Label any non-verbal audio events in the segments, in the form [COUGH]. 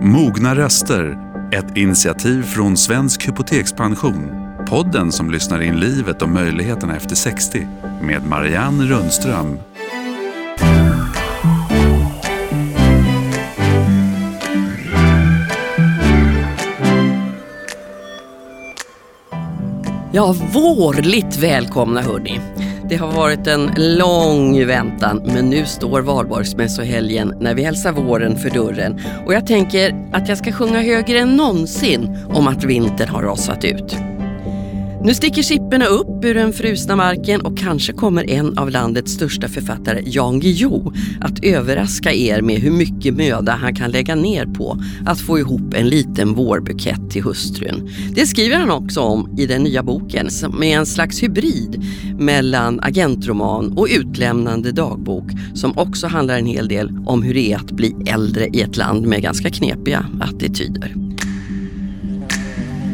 Mogna röster, ett initiativ från Svensk Hypotekspension. Podden som lyssnar in livet och möjligheterna efter 60 med Marianne Rundström. Ja, vårligt välkomna hörni. Det har varit en lång väntan men nu står valborgsmässohelgen när vi hälsar våren för dörren och jag tänker att jag ska sjunga högre än någonsin om att vintern har rasat ut. Nu sticker chipporna upp ur den frusna marken och kanske kommer en av landets största författare, Jan Guillou, att överraska er med hur mycket möda han kan lägga ner på att få ihop en liten vårbukett till hustrun. Det skriver han också om i den nya boken som är en slags hybrid mellan agentroman och utlämnande dagbok som också handlar en hel del om hur det är att bli äldre i ett land med ganska knepiga attityder.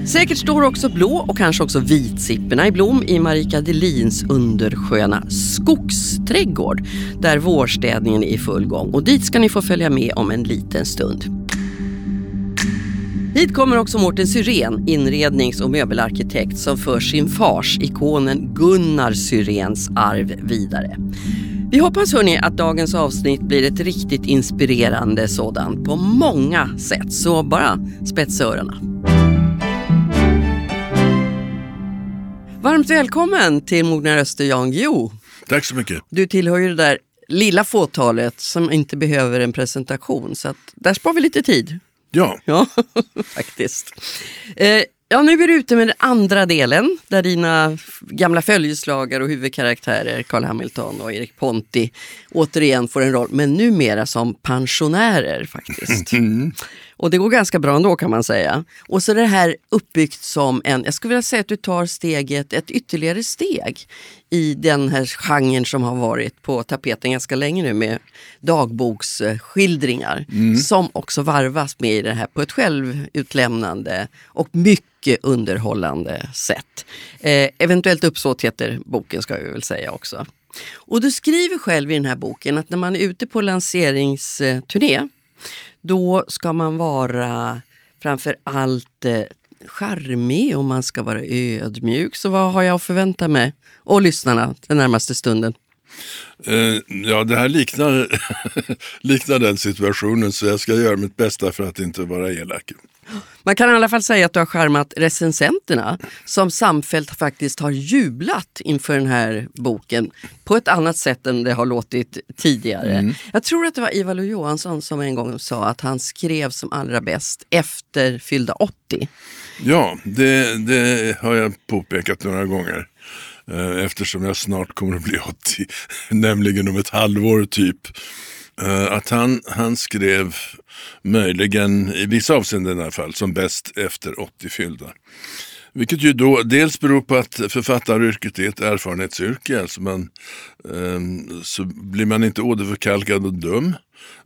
Säkert står också blå och kanske också vitsipporna i blom i Marika Delins undersköna skogsträdgård där vårstädningen är i full gång och dit ska ni få följa med om en liten stund. Hit kommer också Mårten Syrén, inrednings och möbelarkitekt som för sin fars, ikonen Gunnar Syréns arv vidare. Vi hoppas hörni att dagens avsnitt blir ett riktigt inspirerande sådant på många sätt, så bara spetsa öronen. Varmt välkommen till Mogna Röster Jan Guillou. Tack så mycket. Du tillhör ju det där lilla fåtalet som inte behöver en presentation, så att där sparar vi lite tid. Ja. Ja, [LAUGHS] faktiskt. Eh, ja, nu är du ute med den andra delen där dina gamla följeslagare och huvudkaraktärer Carl Hamilton och Erik Ponti återigen får en roll, men numera som pensionärer faktiskt. Och det går ganska bra ändå kan man säga. Och så är det här uppbyggt som en, jag skulle vilja säga att du tar steget, ett ytterligare steg i den här genren som har varit på tapeten ganska länge nu med dagboksskildringar. Som också varvas med i det här på ett självutlämnande och mycket underhållande sätt. Eh, eventuellt uppsåt heter boken ska vi väl säga också. Och du skriver själv i den här boken att när man är ute på lanseringsturné då ska man vara framför allt eh, charmig och man ska vara ödmjuk. Så vad har jag att förvänta mig? Och lyssnarna den närmaste stunden. Eh, ja, det här liknar, [LAUGHS] liknar den situationen så jag ska göra mitt bästa för att inte vara elak. Man kan i alla fall säga att du har charmat recensenterna som samfällt faktiskt har jublat inför den här boken på ett annat sätt än det har låtit tidigare. Jag tror att det var Ivar Lo-Johansson som en gång sa att han skrev som allra bäst efter fyllda 80. Ja, det, det har jag påpekat några gånger. eh, Eftersom jag snart kommer att bli 80, [LAUGHS] nämligen om ett halvår typ. Eh, att han, han skrev möjligen, i vissa avseenden i alla fall, som bäst efter 80 fyllda. Vilket ju då dels beror på att författaryrket är ett erfarenhetsyrke. Alltså man, ehm, så blir man inte åderförkalkad och dum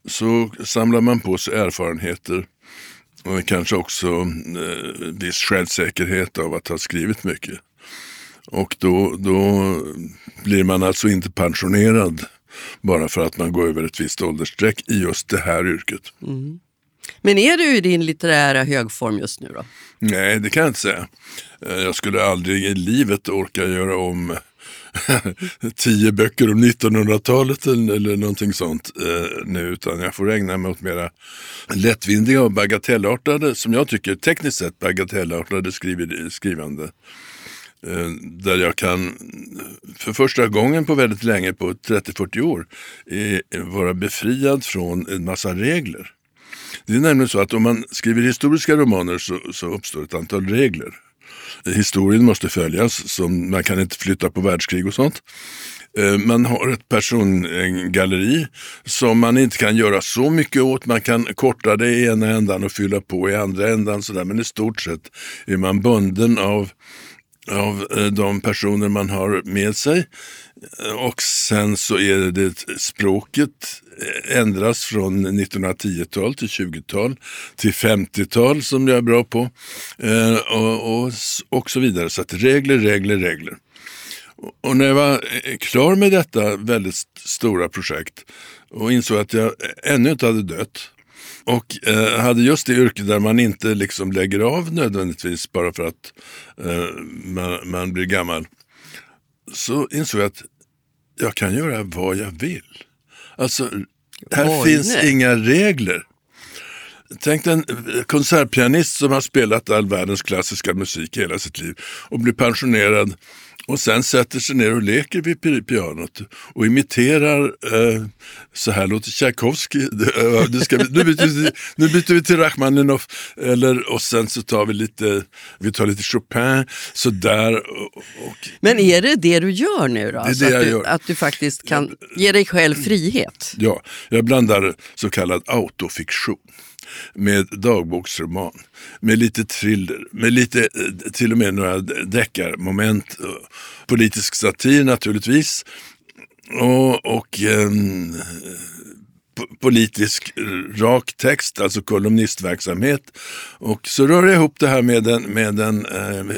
så samlar man på sig erfarenheter och kanske också eh, viss självsäkerhet av att ha skrivit mycket. Och då, då blir man alltså inte pensionerad bara för att man går över ett visst åldersstreck i just det här yrket. Men är du i din litterära högform just nu då? Nej, det kan jag inte säga. Eh, Jag skulle aldrig i livet orka göra om [LAUGHS] tio böcker om 1900-talet eller, någonting sånt eh, nu, utan jag får ägna mig åt mera lättvindiga och bagatellartade, som jag tycker tekniskt sett bagatellartade skriv, skrivande. Eh, där jag kan för första gången på väldigt länge, på 30-40 år, eh, vara befriad från en massa regler. Det är nämligen så att om man skriver historiska romaner så, så uppstår ett antal regler. Historien måste följas, så man kan inte flytta på världskrig och sånt. Eh, man har ett persongalleri som man inte kan göra så mycket åt. Man kan korta det i ena ändan och fylla på i andra ändan. Sådär. Men i stort sett är man bunden av av eh, de personer man har med sig. Eh, och sen så är det språket eh, ändras från 1910-tal till 20-tal till 50-tal som jag är bra på och, och, och så vidare. Så att regler, regler, regler. Och- när jag var klar med detta väldigt stora projekt och insåg att jag ännu inte hade dött och eh, hade just det yrke där man inte liksom lägger av nödvändigtvis bara för att eh, man, man blir gammal. Så insåg jag att jag kan göra vad jag vill. Alltså, här Oj, finns nej. inga regler. Tänk en konsertpianist som har spelat all världens klassiska musik hela sitt liv och blir pensionerad och sen sätter sig ner och leker vid pi- pianot och imiterar, eh, så här låter Tchaikovsky, [LAUGHS] nu, ska vi, nu, byter vi, nu byter vi till Rachmaninoff, eller, och sen så tar vi lite, vi tar lite Chopin, sådär. Och, och, Men är det det du gör nu då? är Alltså det att, jag du, gör. att du faktiskt kan ge dig själv frihet? Ja, jag blandar så kallad autofiktion med dagboksroman, med lite thriller, med lite, eh, till och med några deckarmoment, eh, politisk satir naturligtvis, och, och eh, politisk rak text, alltså kolumnistverksamhet. Och så rör jag ihop det här med en, med en eh,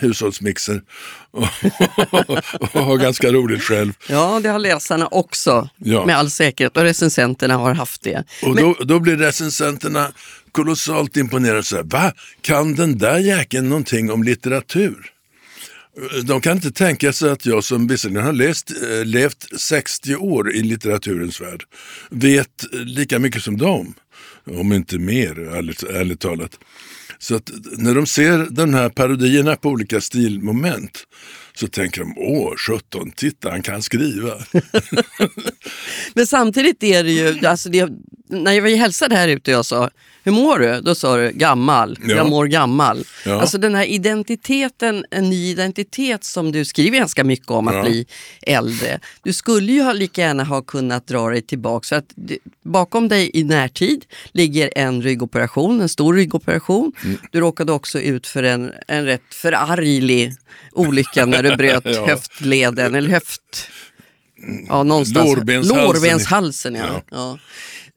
hushållsmixer [LAUGHS] och, och har ganska roligt själv. Ja, det har läsarna också Ja. med all säkerhet och recensenterna har haft det. Och då, då blir recensenterna kolossalt imponerade. Så här, Va? Kan den där jäkeln någonting om litteratur? De kan inte tänka sig att jag som visserligen har läst, eh, levt 60 år i litteraturens värld vet lika mycket som dem. Om inte mer, ärligt, ärligt talat. Så att när de ser de här parodierna på olika stilmoment så tänker de, åh, 17, titta han kan skriva. [LAUGHS] Men samtidigt är det ju, alltså det, när jag var hälsade här ute och jag sa, hur mår du? Då sa du gammal, Ja. jag mår gammal. Ja. Alltså den här identiteten, en ny identitet som du skriver ganska mycket om att Ja. bli äldre. Du skulle ju lika gärna ha kunnat dra dig tillbaka. Så att bakom dig i närtid ligger en ryggoperation, en stor ryggoperation. Mm. Du råkade också ut för en, en rätt förarglig olycka när du bröt [LAUGHS] Ja. höftleden, eller höft... Ja, någonstans. Lårbenshalsen. Lårbenshalsen, ja. Ja. ja.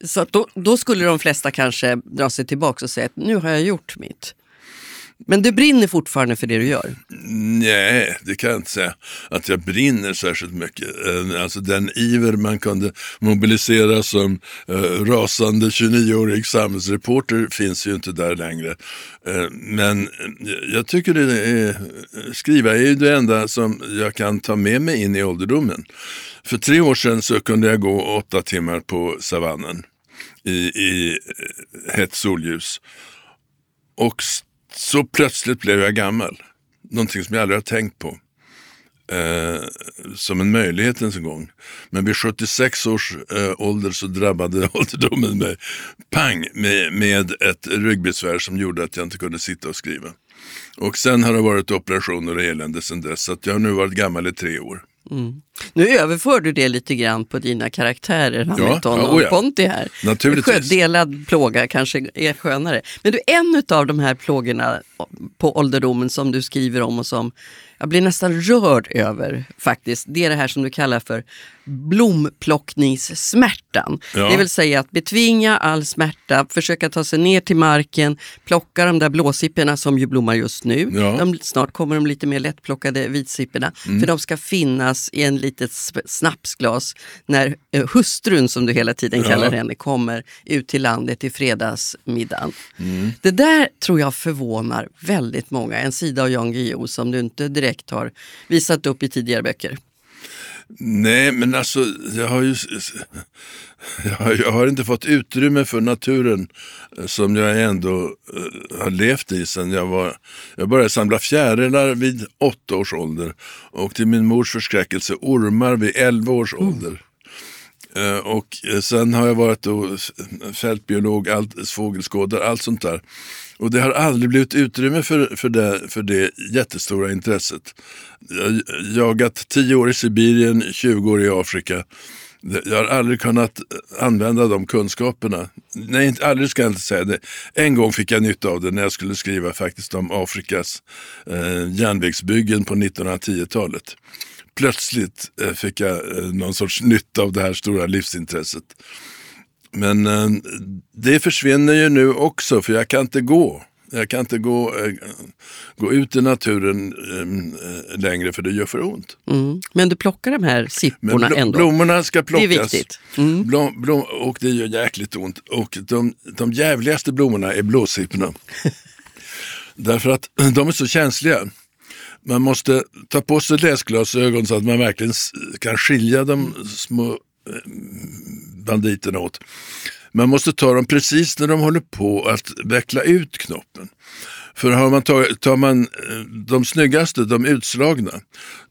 Så då, då skulle de flesta kanske dra sig tillbaka och säga att nu har jag gjort mitt. Men du brinner fortfarande för det du gör. Nej, det kan jag inte säga att jag brinner särskilt mycket. Eh, alltså den iver man kunde mobilisera som eh, rasande 29-årig samhällsreporter finns ju inte där längre. Eh, men jag tycker det är, skriva är ju det enda som jag kan ta med mig in i ålderdomen. För tre år sedan så kunde jag gå åtta timmar på savannen i, i hett solljus. Och så plötsligt blev jag gammal. Någonting som jag aldrig har tänkt på. Eh, som en möjlighet ens en gång. Men vid 76 års eh, ålder så drabbade [LAUGHS] ålderdomen mig pang med, med ett ryggbesvär som gjorde att jag inte kunde sitta och skriva. Och sen har det varit operationer och elände sen dess. Så att jag har nu varit gammal i tre år. Nu överför du det lite grann på dina karaktärer, Hamilton ja, och oh ja. Ponti här. Naturligtvis. Delad plåga kanske är skönare. Men du, en av de här plågorna på ålderdomen som du skriver om och som jag blir nästan rörd över faktiskt, det är det här som du kallar för blomplockningssmärtan. Ja. Det vill säga att betvinga all smärta, försöka ta sig ner till marken, plocka de där blåsipporna som ju blommar just nu. Ja. De, snart kommer de lite mer lättplockade vitsipporna, för de ska finnas i en litet snapsglas när eh, hustrun, som du hela tiden Ja. kallar henne, kommer ut till landet i fredagsmiddagen. Det där tror jag förvånar väldigt många. En sida av Jan Guillou som du inte direkt har visat upp i tidigare böcker. Nej, men alltså jag har ju [LAUGHS] jag har, inte fått utrymme för naturen eh, som jag ändå eh, har levt i sen jag var... Jag började samla fjärilar vid åtta års ålder och till min mors förskräckelse ormar vid elva års ålder. Eh, och eh, sen har jag varit då fältbiolog, allt, fågelskådare, allt sånt där. Och det har aldrig blivit utrymme för, för, det, för det jättestora intresset. Jag har jagat 10 år i Sibirien, 20 år i Afrika. Jag har aldrig kunnat eh, använda de kunskaperna. Nej, inte, aldrig ska jag inte säga det. En gång fick jag nytta av det när jag skulle skriva faktiskt om Afrikas eh, järnvägsbyggen på 1910-talet plötsligt eh, fick jag eh, någon sorts nytta av det här stora livsintresset. Men eh, det försvinner ju nu också för jag kan inte gå. Jag kan inte gå, gå ut i naturen längre för det gör för ont. Mm. Men du plockar de här sipporna ändå? blommorna ska det plockas. är viktigt. Mm. Blom, blom, och det gör jäkligt ont. Och de, de jävligaste blommorna är blåsipporna. [LAUGHS] Därför att de är så känsliga. Man måste ta på sig läsglasögon så att man verkligen kan skilja de små eh, banditerna åt. Man måste ta dem precis när de håller på att veckla ut knoppen. För har man tagit, tar man eh, de snyggaste, de utslagna,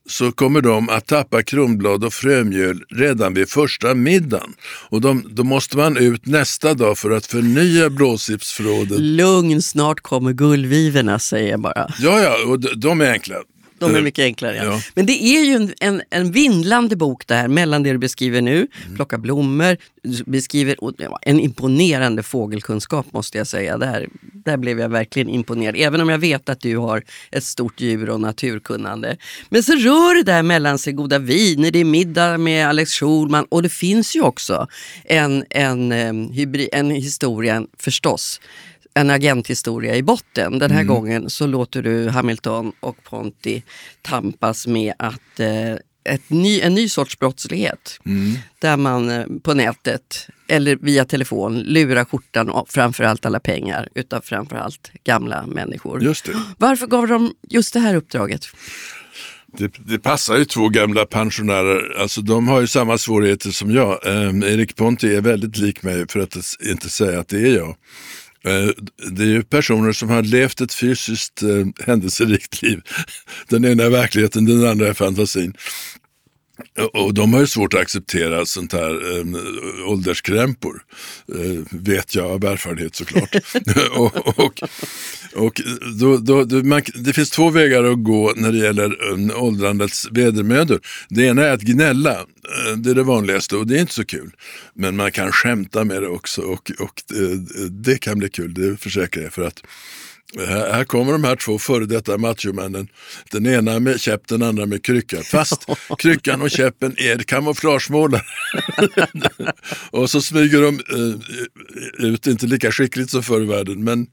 så kommer de att tappa kronblad och frömjöl redan vid första middagen. Och de, då måste man ut nästa dag för att förnya blåsipsförrådet. Lugn, snart kommer gullvivorna säger jag bara. Ja, ja, och de, de är enkla. De är Eh, mycket enklare. Ja. ja. Men det är ju en, en, en vindlande bok det här mellan det du beskriver nu, Mm. plocka blommor, beskriver en imponerande fågelkunskap måste jag säga. Där, där blev jag verkligen imponerad, även om jag vet att du har ett stort djur och naturkunnande. Men så rör det där mellan sig goda viner, det är middag med Alex Schulman och det finns ju också en, en, em, hybrid, en historia förstås en agenthistoria i botten. Den här Mm. gången så låter du Hamilton och Ponti tampas med att eh, ett ny, en ny sorts brottslighet. Mm. Där man eh, på nätet eller via telefon lurar skjortan och framförallt alla pengar utav framförallt gamla människor. Just det. Varför gav de just det här uppdraget? Det, det passar ju två gamla pensionärer. Alltså, de har ju samma svårigheter som jag. Eh, Erik Ponti är väldigt lik mig för att inte säga att det är jag. Eh, det är ju personer som har levt ett fysiskt eh, händelserikt liv. Den ena är verkligheten, den andra är fantasin. Och de har ju svårt att acceptera sånt här eh, ålderskrämpor. Eh, vet jag av erfarenhet såklart. [LAUGHS] [LAUGHS] och och, och då, då, då, man, det finns två vägar att gå när det gäller um, åldrandets vedermödor. Det ena är att gnälla, eh, det är det vanligaste och det är inte så kul. Men man kan skämta med det också och, och eh, det kan bli kul, det försäkrar jag. För att här kommer de här två före detta machomännen. Den ena med käpp, den andra med krycka. Fast [LAUGHS] kryckan och käppen är kamouflagemålare. [LAUGHS] och så smyger de eh, ut, inte lika skickligt som förr i världen, men,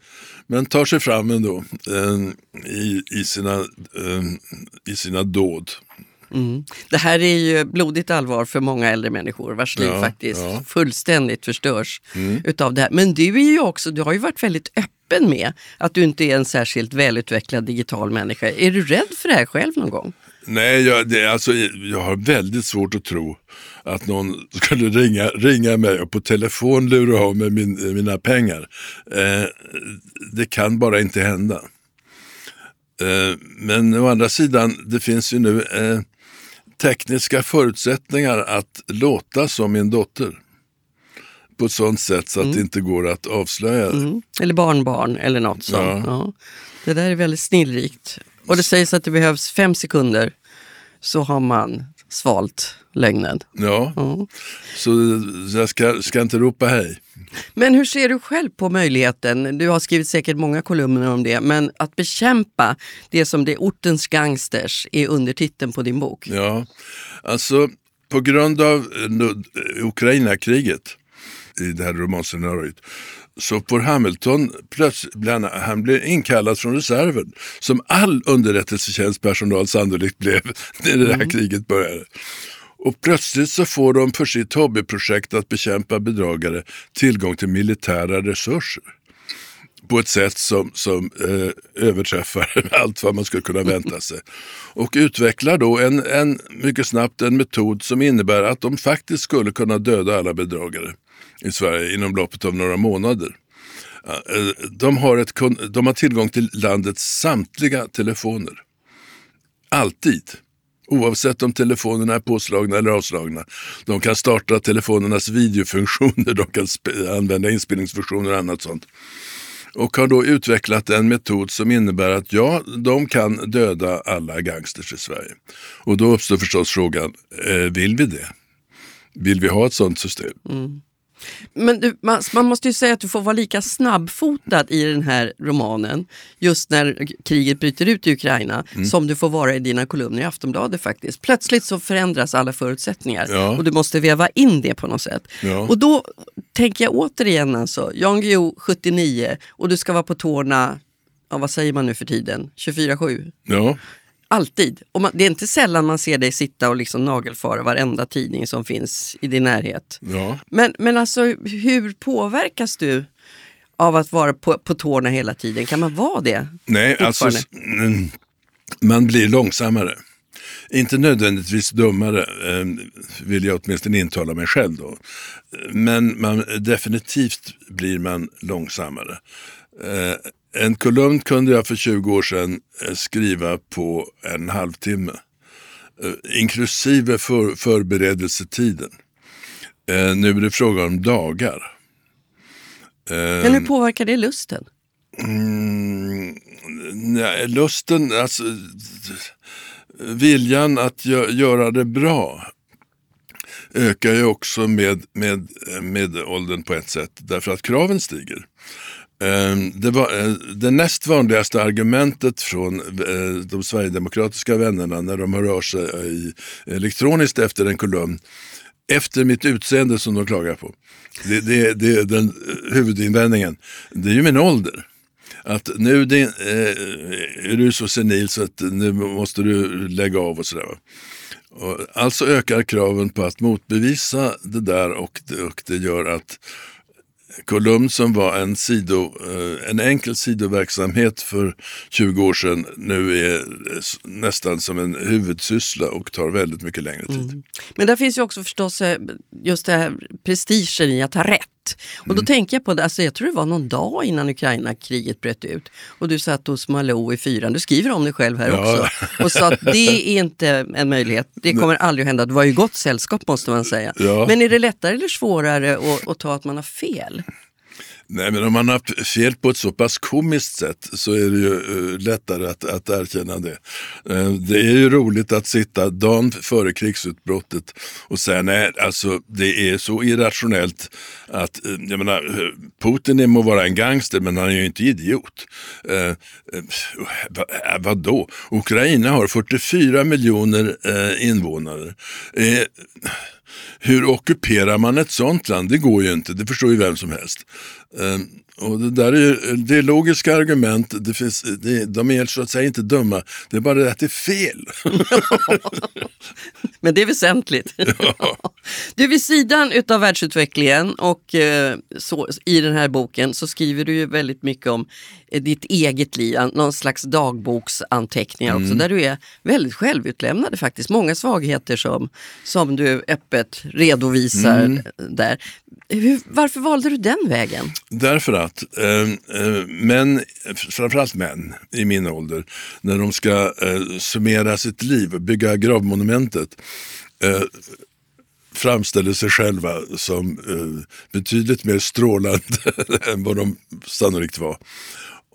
men tar sig fram ändå eh, i, i, sina, eh, i sina dåd. Mm. Det här är ju blodigt allvar för många äldre människor vars liv Ja, faktiskt ja. Mm. fullständigt förstörs utav det här. Men du är ju också, du har ju varit väldigt öppen med att du inte är en särskilt välutvecklad digital människa. Är du rädd för det här själv någon gång? Nej, jag, det, alltså, jag har väldigt svårt att tro att någon skulle ringa, ringa mig och på telefon lura av mig min, mina pengar. Eh, det kan bara inte hända. Eh, men å andra sidan, det finns ju nu eh, tekniska förutsättningar att låta som min dotter. På ett sånt sätt så att det inte går att avslöja. Mm. Eller barnbarn eller något sånt. Ja. Ja. Det där är väldigt snillrikt. Och det sägs att det behövs fem sekunder så har man svalt lögnen. Ja, Ja. så jag ska, ska inte ropa hej. Men hur ser du själv på möjligheten, du har skrivit säkert många kolumner om det, men att bekämpa det som det är ortens gangsters är undertiteln på din bok. Ja, alltså på grund av Ukraina-kriget i det här romanscenariot så får Hamilton plötsligt, han, blir inkallad från reserven som all underrättelsetjänstpersonal sannolikt blev [LAUGHS] när det här kriget började. Och plötsligt så får de för sitt hobbyprojekt att bekämpa bedragare tillgång till militära resurser på ett sätt som, som eh, överträffar [LAUGHS] allt vad man skulle kunna vänta sig. Och utvecklar då en, en, mycket snabbt en metod som innebär att de faktiskt skulle kunna döda alla bedragare i Sverige inom loppet av några månader. Eh, eh, de har, ett, de har tillgång till landets samtliga telefoner. Alltid. Oavsett om telefonerna är påslagna eller avslagna. De kan starta telefonernas videofunktioner, [LAUGHS] de kan använda inspelningsfunktioner och annat sånt och har då utvecklat en metod som innebär att ja, de kan döda alla gangsters i Sverige. Och då uppstår förstås frågan, eh, vill vi det? Vill vi ha ett sånt system? Mm. Men du, man, man måste ju säga att du får vara lika snabbfotad i den här romanen, just när kriget bryter ut i Ukraina, Mm. som du får vara i dina kolumner i Aftonbladet faktiskt. Plötsligt så förändras alla förutsättningar Ja. och du måste väva in det på något sätt. Ja. Och då tänker jag återigen alltså, Jan Guillou 79 och du ska vara på tårna ja, vad säger man nu för tiden, 24-7. Ja, Alltid. Och man, det är inte sällan man ser dig sitta och liksom nagelfara varenda tidning som finns i din närhet. ja. Men, men alltså hur påverkas du av att vara på, på tårna hela tiden? Kan man vara det? Nej, alltså mm, man blir långsammare. Inte nödvändigtvis dummare, eh, vill jag åtminstone intala mig själv då. Men man, definitivt blir man långsammare. Eh, en kolumn kunde jag för 20 år sedan eh, skriva på en halvtimme. Eh, inklusive för, förberedelsetiden. Nu är det fråga om dagar. Men hur påverkar det lusten? Mm, nej, lusten, alltså viljan att gö göra det bra ökar ju också med, med, med åldern på ett sätt därför att kraven stiger. Ehm, det, var, eh, det näst vanligaste argumentet från eh, de sverigedemokratiska vännerna när de hör av sig eh, elektroniskt efter en kolumn efter mitt utseende som de klagar på. Det, det, det är den huvudinvändningen. Det är ju min ålder. Att nu det, är du så senil så att nu måste du lägga av och sådär. alltså ökar kraven på att motbevisa det där och det, och det gör att kolumn som var en, sido, eh, en enkel sidoverksamhet för 20 år sedan nu är eh, nästan som en huvudsyssla och tar väldigt mycket längre tid. Mm. Men där finns ju också förstås eh, just det här prestigen i att ha rätt. Och då tänker jag på det, alltså jag tror det var någon dag innan Ukraina-kriget bröt ut och du satt hos Malou i fyran, du skriver om dig själv här Ja. också, och sa att det är inte en möjlighet, det kommer aldrig att hända. Det var ju gott sällskap måste man säga. Ja. Men är det lättare eller svårare att, att ta att man har fel? Nej, men om man har fel på ett så pass komiskt sätt så är det ju eh, lättare att, att erkänna det. Eh, det är ju roligt att sitta dagen före krigsutbrottet och säga nej, alltså det är så irrationellt att, eh, jag menar, Putin må vara en gangster men han är ju inte idiot. Eh, eh, va, vadå? Ukraina har 44 miljoner eh, invånare. Eh, hur ockuperar man ett sånt land? Det går ju inte, det förstår ju vem som helst. Ehm, och det där är, ju- det är logiska argument, det finns, det, de är så att säga inte dumma, det är bara det att det är fel. [LAUGHS] Men det är väsentligt. [LAUGHS] Du, vid sidan utav världsutvecklingen och eh, så, i den här boken så skriver du ju väldigt mycket om eh, ditt eget liv, någon slags dagboksanteckningar också, där du är väldigt självutlämnad faktiskt. Många svagheter som, som du öppet redovisar där. Hur, varför valde du den vägen? Därför att eh, eh, män, framförallt män i min ålder, när de ska eh, summera sitt liv bygga gravmonumentet, eh, framställer sig själva som eh, betydligt mer strålande [LAUGHS] än vad de sannolikt var.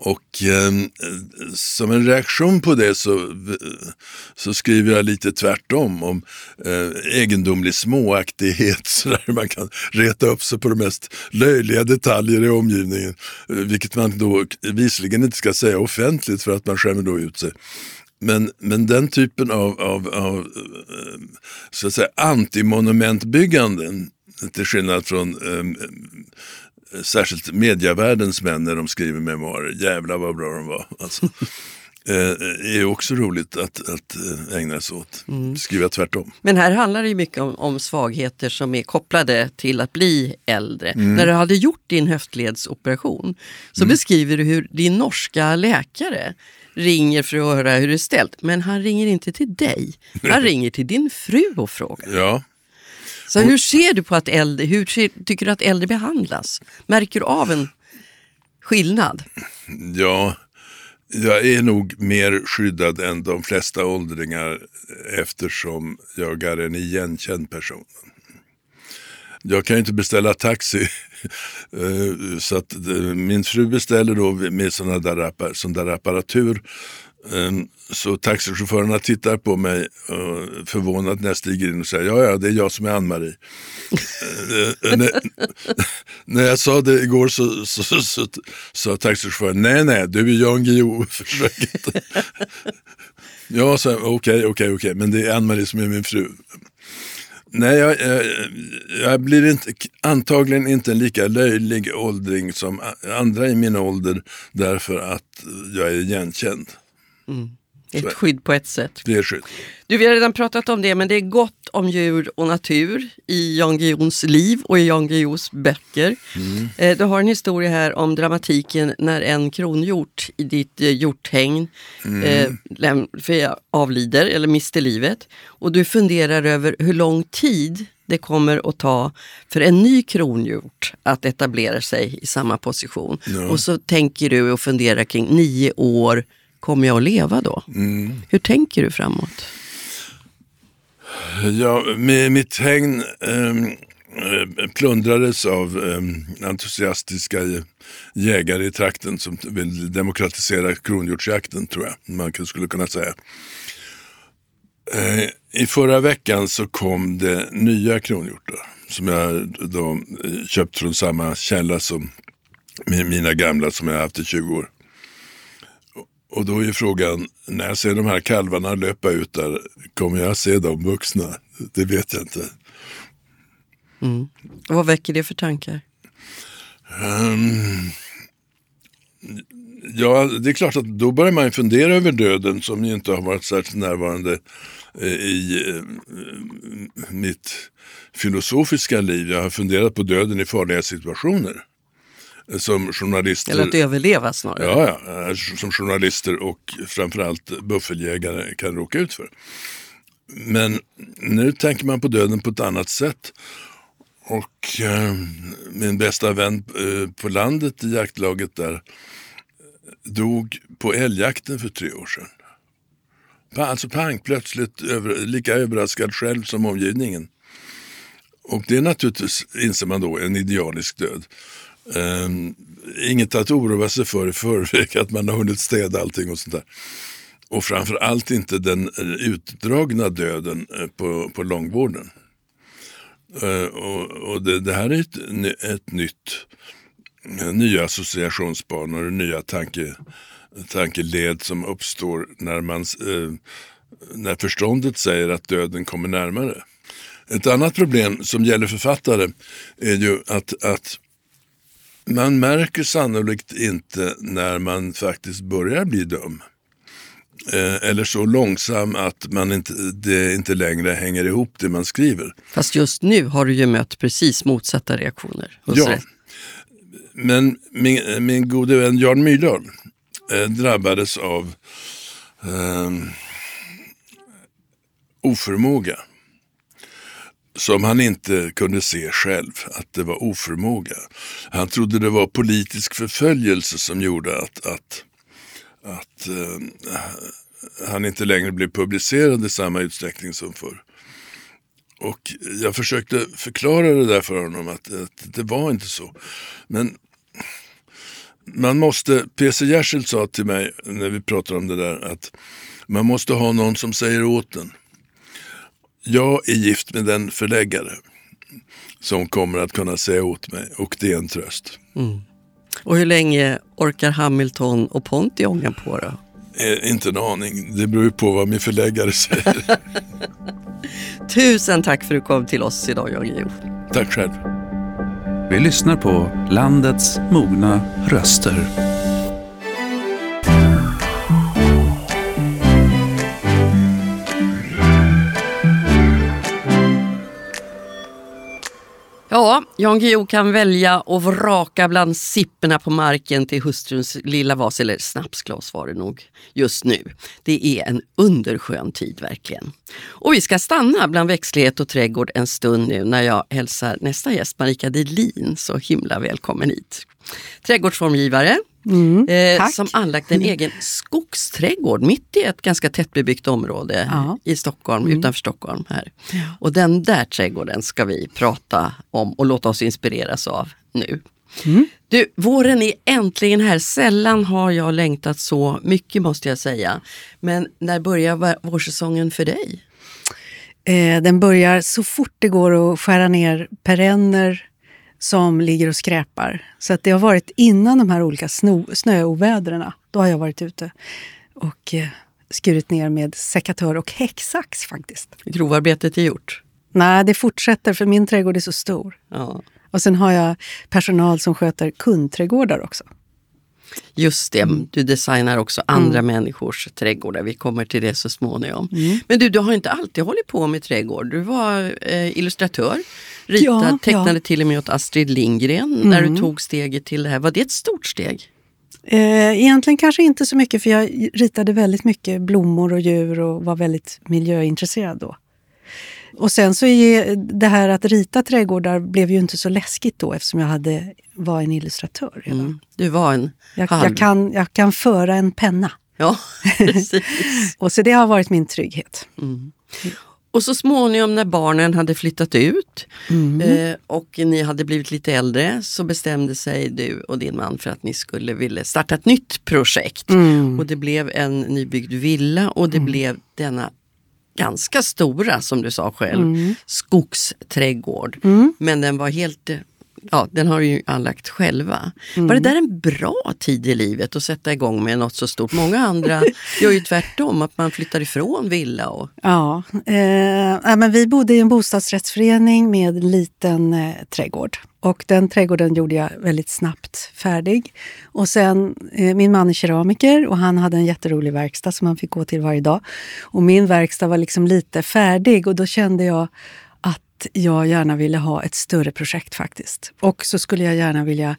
Och eh, som en reaktion på det så, så skriver jag lite tvärtom om eh, egendomlig småaktighet. [LAUGHS] Så där man kan reta upp sig på de mest löjliga detaljer i omgivningen. Eh, vilket man då visligen inte ska säga offentligt för att man skämmer då ut sig. Men, men den typen av, av, av eh, så att säga, antimonumentbygganden, till skillnad från eh, särskilt mediavärldens män när de skriver memoarer, jävlar vad bra de var. Alltså, [LAUGHS] eh, är ju också roligt att, att eh, ägna sig åt. Skriva tvärtom. Men här handlar det ju mycket om, om svagheter som är kopplade till att bli äldre. När du hade gjort din höftledsoperation så beskriver du hur din norska läkare ringer för att höra hur det är ställt. Men han ringer inte till dig. Han [LAUGHS] ringer till din fru och frågar. Ja. Så hur ser du på att äldre, hur ser, tycker du att äldre behandlas? Märker du av en skillnad? Ja, jag är nog mer skyddad än de flesta åldringar eftersom jag är en igenkänd person. Jag kan ju inte beställa taxi. [LAUGHS] Eh, så att eh, min fru beställer då med sån där, sån där apparatur. Ehm, så taxichaufförerna tittar på mig eh, förvånat när jag stiger in och säger ja, ja, det är jag som är Ann-Marie. Eh, eh, när, [LAUGHS] när jag sa det igår så sa så, så, taxichauffören nej, nej, du är Jan Guillou. [LAUGHS] Försök inte. Ja, så okej, okej, okej, men det är Ann-Marie som är min fru. Nej, jag, jag, jag blir inte, antagligen inte en lika löjlig åldring som andra i min ålder därför att jag är igenkänd. Mm. Ett skydd på ett sätt. Det är skydd. Du, vi har redan pratat om det, men det är gott om djur och natur i Jan Guillous liv och i Jan Guillous böcker. Mm. Eh, du har en historia här om dramatiken när en kronhjort i ditt eh, hjorthägn mm. eh, avlider eller mister livet. Och du funderar över hur lång tid det kommer att ta för en ny kronhjort att etablera sig i samma position. Ja. Och så tänker du och funderar kring nio år kommer jag att leva då? Mm. Hur tänker du framåt? Ja, mitt hägn ehm, eh, plundrades av eh, entusiastiska jägare i trakten som vill demokratisera kronhjortsjakten, tror jag man skulle kunna säga. Eh, I förra veckan så kom det nya kronhjortar som jag då eh, köpt från samma källa som mina gamla som jag haft i 20 år. Och då är frågan, när jag ser de här kalvarna löpa ut där, kommer jag se dem vuxna? Det vet jag inte. Mm. vad väcker det för tankar? Um, ja, det är klart att då börjar man fundera över döden som ju inte har varit särskilt närvarande eh, i eh, mitt filosofiska liv. Jag har funderat på döden i farliga situationer som journalister. Eller att överleva snarare. Ja, ja, som journalister och framförallt buffeljägare kan råka ut för. Men nu tänker man på döden på ett annat sätt. Och eh, min bästa vän eh, på landet i jaktlaget där dog på älgjakten för tre år sedan. Alltså pang, plötsligt över, lika överraskad själv som omgivningen. Och det är naturligtvis, inser man då, en idealisk död. Um, inget att oroa sig för i förväg, att man har hunnit städa allting och sånt där. Och framför allt inte den eh, utdragna döden eh, på, på långvården. Uh, och, och det, det, här är ett, ett nytt, eh, nya associationsbanor, nya tanke, tankeled som uppstår när, man, uh, när förståndet säger att döden kommer närmare. Ett annat problem som gäller författare är ju att, att man märker sannolikt inte när man faktiskt börjar bli dum. Eh, eller så långsam att man inte, det inte längre hänger ihop det man skriver. Fast just nu har du ju mött precis motsatta reaktioner. ja, men min, min gode vän Jan Myrdal eh, drabbades av eh, oförmåga som han inte kunde se själv, att det var oförmåga. Han trodde det var politisk förföljelse som gjorde att, att, att eh, han inte längre blev publicerad i samma utsträckning som förr. Och jag försökte förklara det där för honom, att, att det var inte så. Men man måste, PC Jersild sa till mig när vi pratade om det där, att man måste ha någon som säger åt en jag är gift med en förläggare som kommer att kunna säga åt mig och det är en tröst. Mm. Och hur länge orkar Hamilton och Ponti ånga på då? Eh, inte en aning. Det beror ju på vad min förläggare säger. [LAUGHS] Tusen tack för att du kom till oss idag, Jan Guillou. Tack själv. Vi lyssnar på landets mogna röster. Ja, Jan Guillou kan välja och vraka bland sipporna på marken till hustruns lilla vas, eller snapsglas var det nog just nu. Det är en underskön tid verkligen. Och vi ska stanna bland växtlighet och trädgård en stund nu när jag hälsar nästa gäst Marika Delin så himla välkommen hit. Trädgårdsformgivare, Mm, eh, som anlagt en egen skogsträdgård mitt i ett ganska tättbebyggt område ja. i Stockholm, mm. utanför Stockholm. här. Ja. Och den där trädgården ska vi prata om och låta oss inspireras av nu. Mm. Du, våren är äntligen här. Sällan har jag längtat så mycket måste jag säga. Men när börjar vårsäsongen för dig? Eh, den börjar så fort det går att skära ner perenner, som ligger och skräpar. Så att det har varit innan de här olika snöovädren. Då har jag varit ute och eh, skurit ner med sekatör och häcksax faktiskt. Grovarbetet är gjort? Nej, det fortsätter för min trädgård är så stor. Ja. Och sen har jag personal som sköter kundträdgårdar också. Just det, Mm. du designar också andra människors trädgårdar. Vi kommer till det så småningom. Men du, du har inte alltid hållit på med trädgård. Du var eh, illustratör, ritade, Ja, tecknade ja. till och med åt Astrid Lindgren när du tog steget till det här. Var det ett stort steg? Eh, egentligen kanske inte så mycket för jag ritade väldigt mycket blommor och djur och var väldigt miljöintresserad då. Och sen så är det här att rita trädgårdar blev ju inte så läskigt då eftersom jag hade, var en illustratör redan. Mm. Du var en Jag, halv... jag, kan, jag kan föra en penna. Ja, [LAUGHS] precis. Och så det har varit min trygghet. Och så småningom när barnen hade flyttat ut Mm. eh, och ni hade blivit lite äldre så bestämde sig du och din man för att ni skulle vilja starta ett nytt projekt. Mm. Och det blev en nybyggd villa och det blev denna ganska stora, som du sa själv, Mm. skogsträdgård. Men den var helt, eh, ja den har ju anlagt själva. Var Mm. det där en bra tid i livet att sätta igång med något så stort? Många andra [LAUGHS] gör ju tvärtom, att man flyttar ifrån villa och Ja, eh, men vi bodde i en bostadsrättsförening med en liten eh, trädgård. Och den trädgården gjorde jag väldigt snabbt färdig. Och sen, eh, min man är keramiker och han hade en jätterolig verkstad som han fick gå till varje dag. Och min verkstad var liksom lite färdig och då kände jag att jag gärna ville ha ett större projekt faktiskt. Och så skulle jag gärna vilja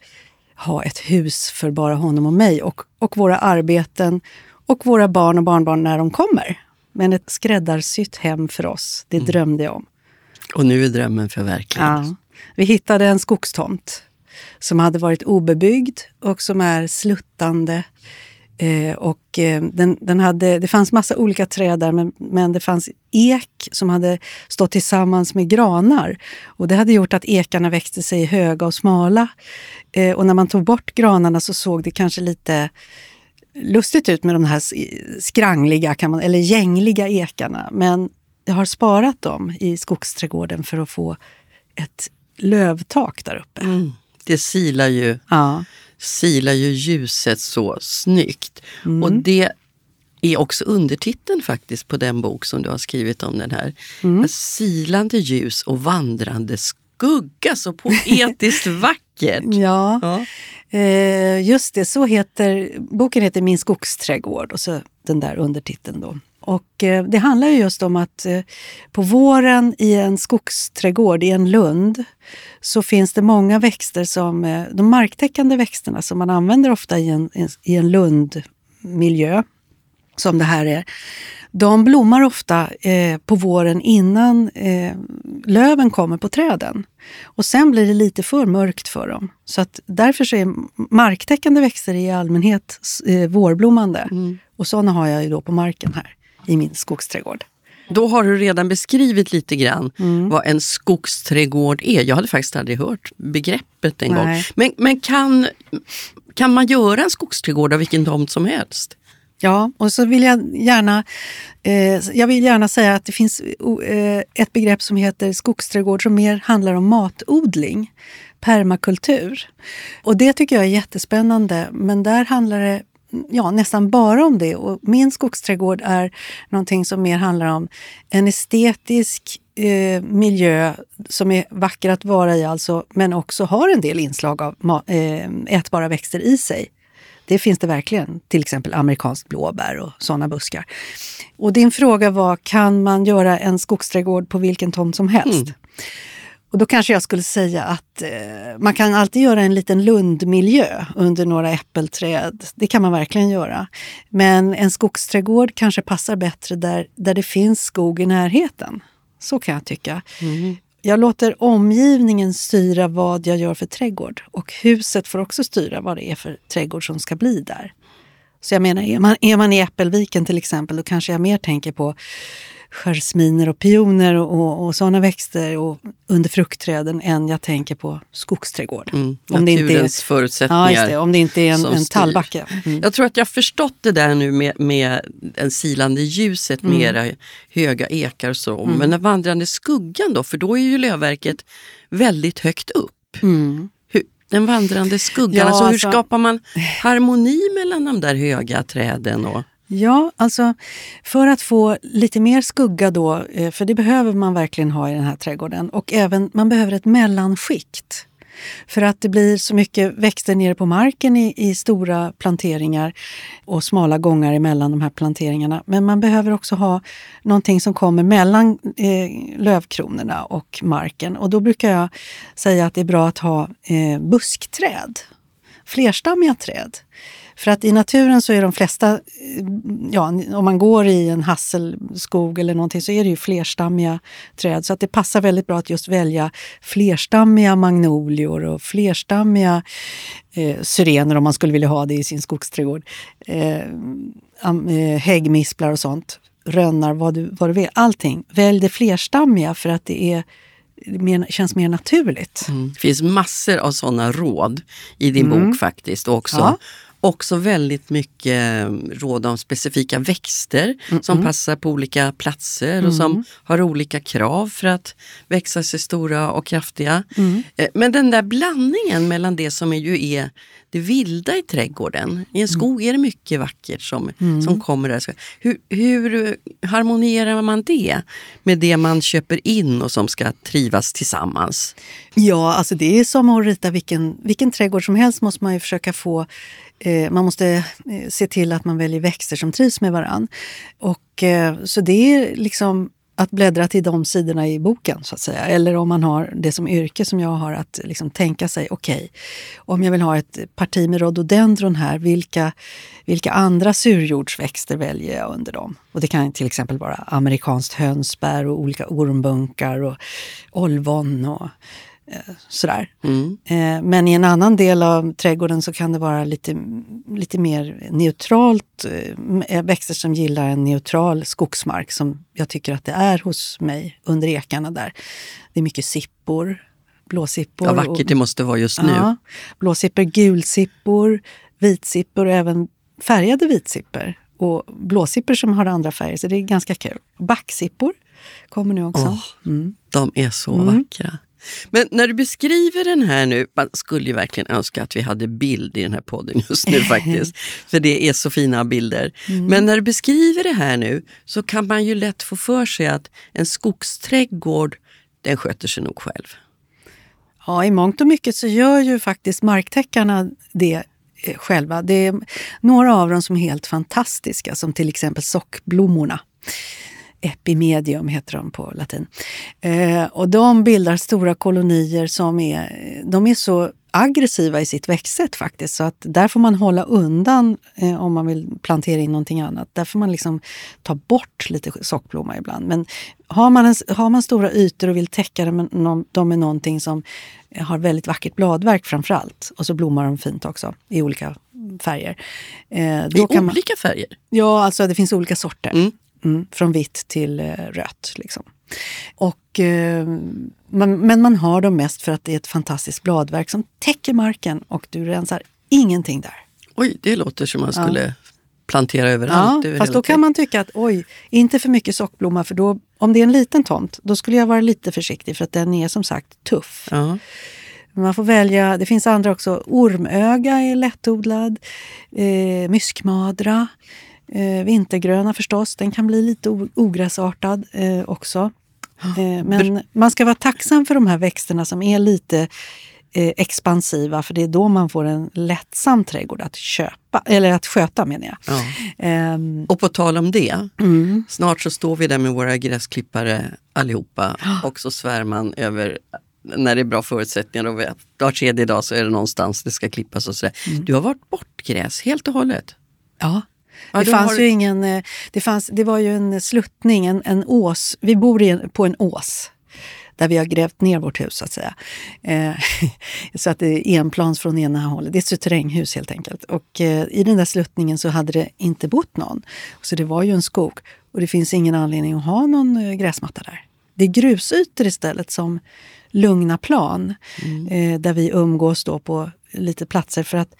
ha ett hus för bara honom och mig och, och våra arbeten och våra barn och barnbarn när de kommer. Men ett skräddarsytt hem för oss, det drömde jag om. Och nu är drömmen förverkligad. Ja. Vi hittade en skogstomt som hade varit obebyggd och som är sluttande. Eh, och eh, den, den hade, det fanns massa olika träd där men, men det fanns ek som hade stått tillsammans med granar. Och det hade gjort att ekarna växte sig höga och smala. Eh, och när man tog bort granarna så såg det kanske lite lustigt ut med de här skrangliga, kan man, eller gängliga ekarna. Men jag har sparat dem i skogsträdgården för att få ett lövtak där uppe. Mm. Det silar ju, Ja. Silar ju ljuset så snyggt. Mm. Och det är också undertiteln faktiskt på den bok som du har skrivit om den här. Mm. Silande ljus och vandrande skugga, så poetiskt [LAUGHS] vackert. Ja, Ja. eh, just det. Så heter, boken heter Min skogsträdgård och så den där undertiteln då. Och eh, det handlar ju just om att eh, på våren i en skogsträdgård i en lund så finns det många växter som, eh, de marktäckande växterna som man använder ofta i en, i en lundmiljö, som det här är, de blommar ofta eh, på våren innan eh, löven kommer på träden. Och sen blir det lite för mörkt för dem. Så att därför så är marktäckande växter i allmänhet eh, vårblommande. Och sådana har jag ju då på marken här i min skogsträdgård. Då har du redan beskrivit lite grann Mm. vad en skogsträdgård är. Jag hade faktiskt aldrig hört begreppet en gång. Nej. Men, men kan, kan man göra en skogsträdgård av vilken tomt som helst? Ja, och så vill jag gärna, eh, jag vill gärna säga att det finns eh, ett begrepp som heter skogsträdgård som mer handlar om matodling, permakultur. Och det tycker jag är jättespännande, men där handlar det ja, nästan bara om det. Och min skogsträdgård är någonting som mer handlar om en estetisk eh, miljö som är vacker att vara i, alltså, men också har en del inslag av eh, ätbara växter i sig. Det finns det verkligen, till exempel amerikanskt blåbär och sådana buskar. Och din fråga var, kan man göra en skogsträdgård på vilken tomt som helst? Mm. Och då kanske jag skulle säga att eh, man kan alltid göra en liten lundmiljö under några äppelträd. Det kan man verkligen göra. Men en skogsträdgård kanske passar bättre där, där det finns skog i närheten. Så kan jag tycka. Jag låter omgivningen styra vad jag gör för trädgård. Och huset får också styra vad det är för trädgård som ska bli där. Så jag menar, är man, är man i Äppelviken till exempel, då kanske jag mer tänker på jasminer och pioner och, och, sådana växter och under fruktträden än jag tänker på skogsträdgård. Mm, Om det inte är, förutsättningar. ja, det, om det inte är en, en tallbacke. Mm. Jag tror att jag har förstått det där nu med, med den silande ljuset, Mm. mera höga ekar och så. Men den vandrande skuggan då, för då är ju lövverket väldigt högt upp. Mm. Hur, den vandrande skuggan, Ja, alltså hur alltså- skapar man harmoni mellan de där höga träden? Och, Ja, alltså för att få lite mer skugga då, eh, för det behöver man verkligen ha i den här trädgården. Och även, man behöver ett mellanskikt. För att det blir så mycket växter nere på marken i, i stora planteringar och smala gångar emellan de här planteringarna. Men man behöver också ha någonting som kommer mellan eh, lövkronorna och marken. Och då brukar jag säga att det är bra att ha eh, buskträd, flerstammiga träd. För att i naturen så är de flesta, ja, om man går i en hasselskog eller någonting så är det ju flerstammiga träd. Så att det passar väldigt bra att just välja flerstammiga magnolior och flerstammiga eh, syrener om man skulle vilja ha det i sin skogsträdgård. Eh, eh häggmisplar och sånt. Rönnar, vad du, vad du vill. Allting. Välj det flerstammiga för att det är mer, känns mer naturligt. Mm. Det finns massor av sådana råd i din mm. bok faktiskt. Och också ja också väldigt mycket eh, råd om specifika växter mm som passar på olika platser mm. och som mm. har olika krav för att växa sig stora och kraftiga. Mm. Eh, men den där blandningen mellan det som ju är det vilda i trädgården. I en mm. skog är det mycket vackert som, mm. som kommer där. Hur, hur harmonierar man det med det man köper in och som ska trivas tillsammans? Ja, alltså det är som att rita vilken, vilken trädgård som helst måste man ju försöka få Eh, man måste eh, se till att man väljer växter som trivs med varann. Och, eh, så det är liksom att bläddra till de sidorna i boken, så att säga. Eller om man har det som yrke som jag har, att liksom tänka sig, okej, okay, om jag vill ha ett parti med rhododendron här, vilka, vilka andra surjordsväxter väljer jag under dem? Och det kan till exempel vara amerikanskt hönsbär och olika ormbunkar och olvon och sådär. Mm. Eh, men i en annan del av trädgården så kan det vara lite, lite mer neutralt. Eh, växter som gillar en neutral skogsmark som jag tycker att det är hos mig under ekarna där. Det är mycket sippor, blåsippor. Ja, vackert det måste vara just nu. Ja, blåsippor, gulsippor, vitsippor och även färgade vitsippor. Och blåsippor som har andra färger, så det är ganska kul. Backsippor kommer nu också. Oh, mm. De är så mm. vackra. Men när du beskriver den här nu, man skulle ju verkligen önska att vi hade bild i den här podden just nu faktiskt. [LAUGHS] För det är så fina bilder. Mm. Men när du beskriver det här nu så kan man ju lätt få för sig att en skogsträdgård, den sköter sig nog själv. Ja, i mångt och mycket så gör ju faktiskt marktäckarna det eh, själva. Det är några av dem som är helt fantastiska, som till exempel sockblommorna. Epimedium heter de på latin. Eh, och de bildar stora kolonier som är, de är så aggressiva i sitt växtsätt faktiskt. Så att där får man hålla undan eh, om man vill plantera in någonting annat. Där får man liksom ta bort lite sockblomma ibland. Men har man, en, har man stora ytor och vill täcka dem med, dem med någonting som har väldigt vackert bladverk framför allt. Och så blommar de fint också i olika färger. Eh, I olika man, färger? Ja, alltså det finns olika sorter. Mm. Mm, från vitt till eh, rött. Liksom. Och, eh, man, men man har dem mest för att det är ett fantastiskt bladverk som täcker marken och du rensar ingenting där. Oj, det låter som man skulle ja. plantera överallt. Ja, fast då kan man tycka att oj, inte för mycket sockblomma för då, om det är en liten tomt, då skulle jag vara lite försiktig för att den är som sagt tuff. Ja. Man får välja, det finns andra också. Ormöga är lättodlad, eh, myskmadra. Eh, vintergröna förstås, den kan bli lite ogräsartad eh, också. Eh, men man ska vara tacksam för de här växterna som är lite eh, expansiva för det är då man får en lättsam trädgård att köpa, eller att sköta menar jag. Ja. Um, och på tal om det, mm. snart så står vi där med våra gräsklippare allihopa och så svär man över när det är bra förutsättningar och var tredje dag så är det någonstans det ska klippas och sådär. Mm. Du har varit bort gräs helt och hållet. Ja, Ja, det, fanns har... ju ingen, eh, det, fanns, det var ju en sluttning, en, en ås. Vi bor en, på en ås där vi har grävt ner vårt hus så att säga. Eh, [LAUGHS] så att det är enplans från ena hållet. Det är ett suterränghus helt enkelt. Och eh, i den där sluttningen så hade det inte bott någon. Så det var ju en skog. Och det finns ingen anledning att ha någon eh, gräsmatta där. Det är grusytor istället som lugna plan. Mm. Eh, där vi umgås då på lite platser. För att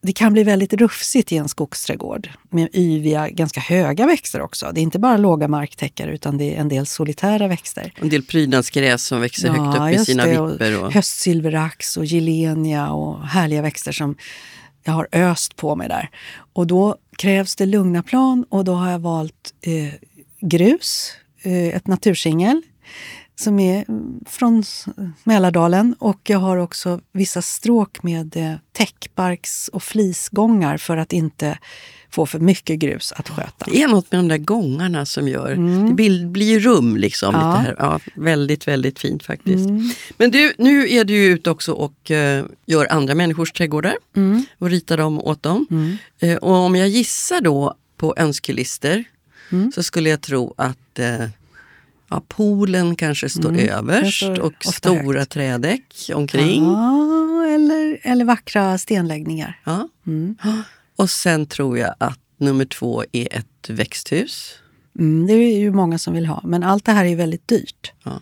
det kan bli väldigt rufsigt i en skogsträdgård med yviga, ganska höga växter också. Det är inte bara låga marktäckare utan det är en del solitära växter. En del prydnadsgräs som växer ja, högt upp i sina det, vipper. Och... Höstsilverax och gilenia och härliga växter som jag har öst på mig där. Och då krävs det lugna plan och då har jag valt eh, grus, eh, ett natursingel som är mm, från Mälardalen och jag har också vissa stråk med eh, täckbarks och flisgångar för att inte få för mycket grus att sköta. Det är något med de där gångarna som gör... Mm. Det blir, rum liksom. Ja. Lite här. Ja, väldigt, väldigt fint faktiskt. Mm. Men du, nu är du ju ute också och uh, gör andra människors trädgårdar mm. och ritar dem åt dem. Uh, och om jag gissar då på önskelister mm. så skulle jag tro att uh, Ja, poolen kanske står mm, överst står och stora högt. trädäck omkring. Ja, eller, eller vackra stenläggningar. Ja. Mm. [GASPS] Och sen tror jag att nummer två är ett växthus. Mm, det är ju många som vill ha, men allt det här är väldigt dyrt. Ja.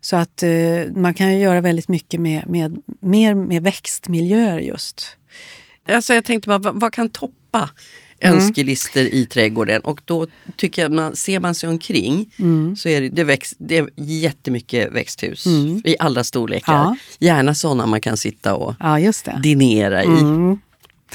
Så att eh, man kan göra väldigt mycket med, med, mer med växtmiljöer just. Alltså jag tänkte bara, vad, vad kan toppa mm. önskelister i trädgården? Och då tycker jag, man, ser man sig omkring mm. så är det, det, växt, det är jättemycket växthus mm. i alla storlekar. Ja. Gärna sådana man kan sitta och ja, dinera i. Mm.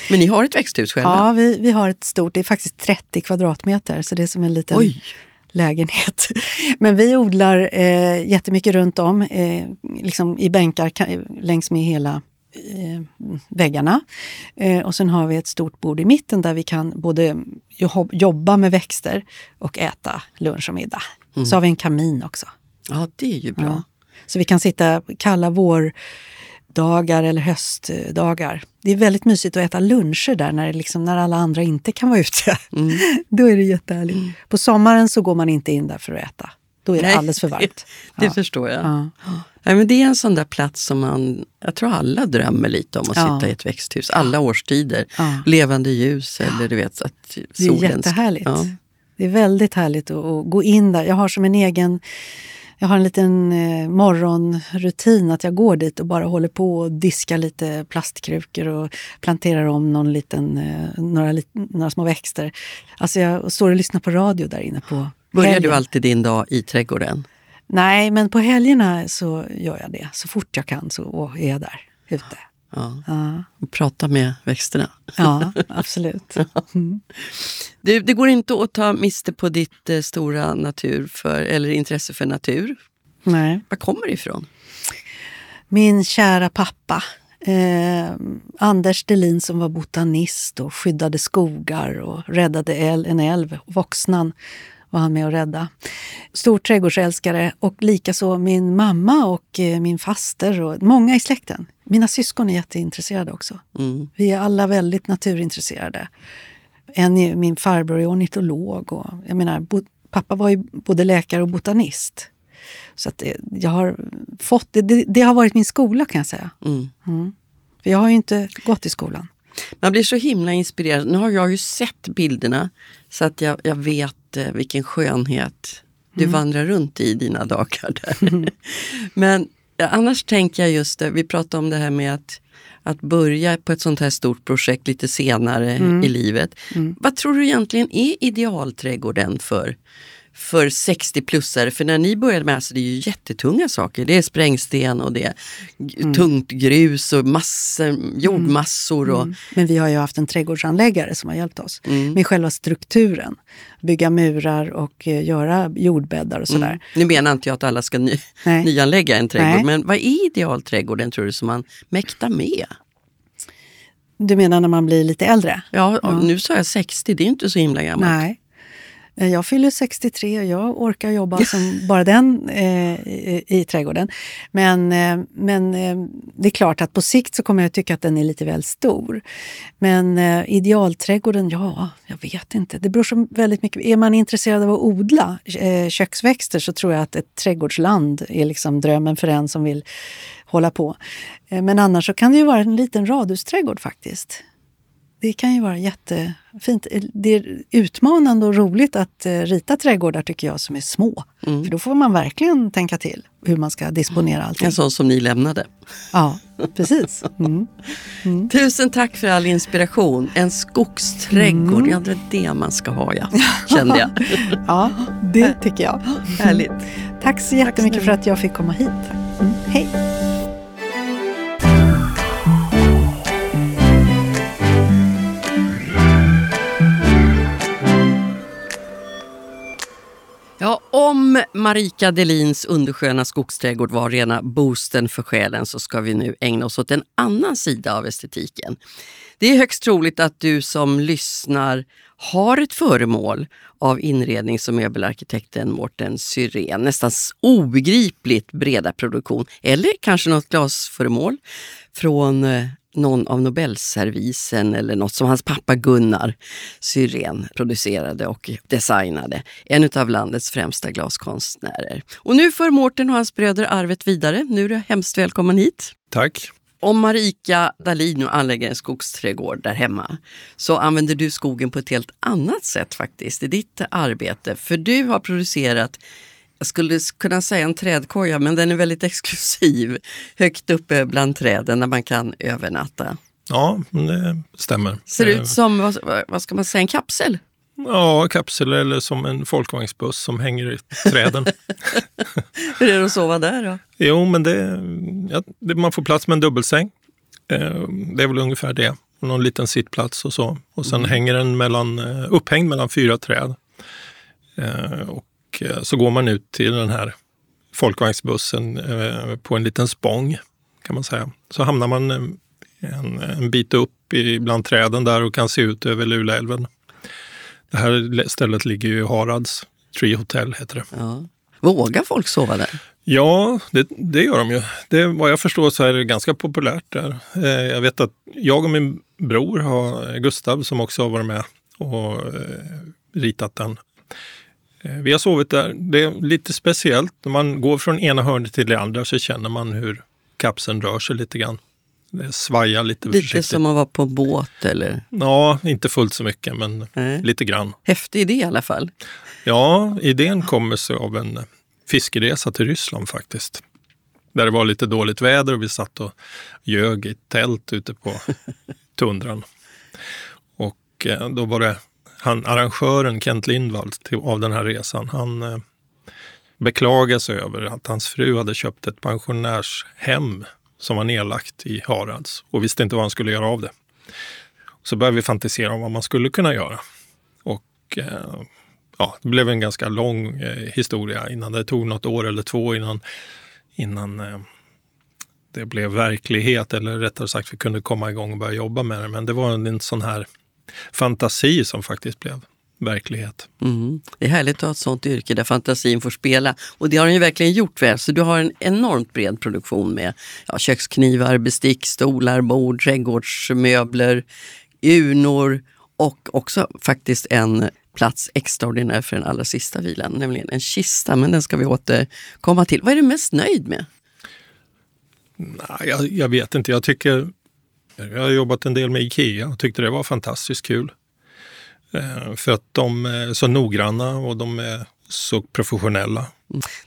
Men ni har ett växthus själva? Ja, vi, vi har ett stort, det är faktiskt 30 kvadratmeter så det är som en liten Oj. lägenhet. [LAUGHS] Men vi odlar eh, jättemycket runt om, eh, liksom i bänkar längs med hela väggarna. Eh, och sen har vi ett stort bord i mitten där vi kan både jobba med växter och äta lunch och middag. Mm. Så har vi en kamin också. Ja, det är ju bra. Ja. Så vi kan sitta kalla vår höstdagar eller höstdagar. Det är väldigt mysigt att äta luncher där när, liksom, när alla andra inte kan vara ute. Mm. [LAUGHS] Då är det jättehärligt. Mm. På sommaren så går man inte in där för att äta. Då är det Nej, alldeles för varmt. Det, det förstår jag. Ja. Ja, men det är en sån där plats som man, jag tror alla drömmer lite om att ja. sitta i ett växthus. Alla årstider. Levande ljus eller du vet att solen... Det är jättehärligt. Det är väldigt härligt att, att gå in där. Jag har som en egen jag har en liten eh, morgonrutin att jag går dit och bara håller på och diskar lite plastkrukor och planterar om någon liten, eh, några, några små växter. Alltså jag står och lyssnar på radio där inne på Börjar helgen. du alltid din dag i trädgården? Nej, men på helgerna så gör jag det. Så fort jag kan så är jag där ute. Ja. ja. Prata med växterna. Ja, absolut. [LAUGHS] Mm. Det, det, går inte att ta miste på ditt eh, stora natur för, eller intresse för natur. Nej. Var kommer det ifrån? Min kära pappa. Eh, Anders Delin som var botanist och skyddade skogar och räddade en älv, Voxnan var han med och rädda. Stor trädgårdsälskare och likaså min mamma och eh, min faster och många i släkten. Mina syskon är jätteintresserade också. Mm. Vi är alla väldigt naturintresserade. En min farbror är ornitolog. Och, jag menar, bo, pappa var ju både läkare och botanist. Så att det, jag har fått, det, det, har varit min skola kan jag säga. Mm. Mm. För jag har ju inte gått i skolan. Man blir så himla inspirerad. Nu har jag ju sett bilderna så att jag, jag vet eh, vilken skönhet du mm. vandrar runt i dina dagar där. [LAUGHS] Men annars tänker jag just det, vi pratade om det här med att, att börja på ett sånt här stort projekt lite senare mm. i livet. Mm. Vad tror du egentligen är idealträdgården för för 60-plussare. För när ni började med alltså, det är ju jättetunga saker. Det är sprängsten och det är mm. tungt grus och massor, jordmassor. Och... Mm. Men vi har ju haft en trädgårdsanläggare som har hjälpt oss mm. med själva strukturen. Bygga murar och uh, göra jordbäddar och sådär. Mm. Nu menar inte jag att alla ska ny nyanlägga en trädgård, Nej. men vad är idealträdgården tror du som man mäktar med? Du menar när man blir lite äldre? Ja, ja. nu sa jag 60, det är inte så himla gammalt. Nej. Eh, jag fyller 63 och jag orkar jobba som bara den eh, i, i trädgården. Men, eh, men eh, det är klart att på sikt så kommer jag tycka att den är lite väl stor. Men eh, idealträdgården, ja, jag vet inte. Det beror så väldigt mycket. Är man intresserad av att odla eh, köksväxter så tror jag att ett trädgårdsland är liksom drömmen för en som vill hålla på. Eh, men annars så kan det ju vara en liten radhusträdgård faktiskt det kan ju vara jättefint. Det är utmanande och roligt att eh, rita trädgårdar tycker jag som är små. Mm. För då får man verkligen tänka till hur man ska disponera allting. En sån som ni lämnade. Ja, precis. Mm. Mm. Tusen tack för all inspiration. En skogsträdgård, mm. ja det är det man ska ha ja, kände jag. [LAUGHS] ja, det tycker jag. Härligt. Tack så jättemycket tack för att jag fick komma hit. Mm. Hej! Om Marika Delins undersköna skogsträdgård var rena boosten för själen så ska vi nu ägna oss åt en annan sida av estetiken. Det är högst troligt att du som lyssnar har ett föremål av inrednings och möbelarkitekten Mårten Syrén. Nästan obegripligt breda produktion. Eller kanske något glasföremål från eh, någon av Nobelservisen eller något som hans pappa Gunnar Syrén producerade och designade. En av landets främsta glaskonstnärer. Och nu för Mårten och hans bröder arvet vidare. Nu är du hemskt välkommen hit. Tack. Om Marika Dahlin nu anlägger en skogsträdgård där hemma så använder du skogen på ett helt annat sätt faktiskt i ditt arbete. För du har producerat jag skulle kunna säga en trädkoja, men den är väldigt exklusiv. Högt uppe bland träden där man kan övernatta. Ja, det stämmer. Ser ut som, vad, vad ska man säga, en kapsel? Ja, kapsel eller som en folkvagnsbuss som hänger i träden. [LAUGHS] Hur är det att sova där då? Jo, men det, ja, det, man får plats med en dubbelsäng. Eh, det är väl ungefär det. Någon liten sittplats och så. Och sen mm. hänger den mellan, eh, upphängd mellan fyra träd. Eh, och Eh, så går man ut till den här folkvagnsbussen eh, på en liten spång kan man säga. Så hamnar man eh, en, en bit upp bland träden där och kan se ut över Luleälven. Det här stället ligger ju i Harads. Tree Hotel heter det. Ja. Vågar folk sova där? Ja, det, det, gör de ju. Det, vad jag förstår så är det ganska populärt där. jag vet att jag och min bror, har, Gustav, som också har varit med och ritat den, vi har sovit där. Det är lite speciellt. När man går från ena hörnet till det andra så känner man hur kapseln rör sig lite grann. Det svajar lite Lite försiktigt. som att vara på båt eller? Ja, inte fullt så mycket men Nej. lite grann. Häftig idé i alla fall. Ja, idén kommer sig av en fiskeresa till Ryssland faktiskt. Där det var lite dåligt väder och vi satt och ljög i tält ute på [LAUGHS] tundran. Och eh, då var det han, arrangören Kent Lindvall till, av den här resan, han eh, beklagade sig över att hans fru hade köpt ett pensionärshem som var nedlagt i Harads och visste inte vad han skulle göra av det. Så började vi fantisera om vad man skulle kunna göra. Och eh, ja, det blev en ganska lång eh, historia innan det tog något år eller två innan, innan eh, det blev verklighet, eller rättare sagt vi kunde komma igång och börja jobba med det. Men det var en, en sån här fantasi som faktiskt blev verklighet. Mm. Det är härligt att ha ett sånt yrke där fantasin får spela. Och det har den ju verkligen gjort väl. Så du har en enormt bred produktion med ja, köksknivar, bestick, stolar, bord, trädgårdsmöbler, urnor och också faktiskt en plats extraordinär för den allra sista vilan, nämligen en kista. Men den ska vi återkomma till. Vad är du mest nöjd med? Nej, jag, jag vet inte. Jag tycker jag har jobbat en del med Ikea och tyckte det var fantastiskt kul. Eh, för att de är så noggranna och de är så professionella.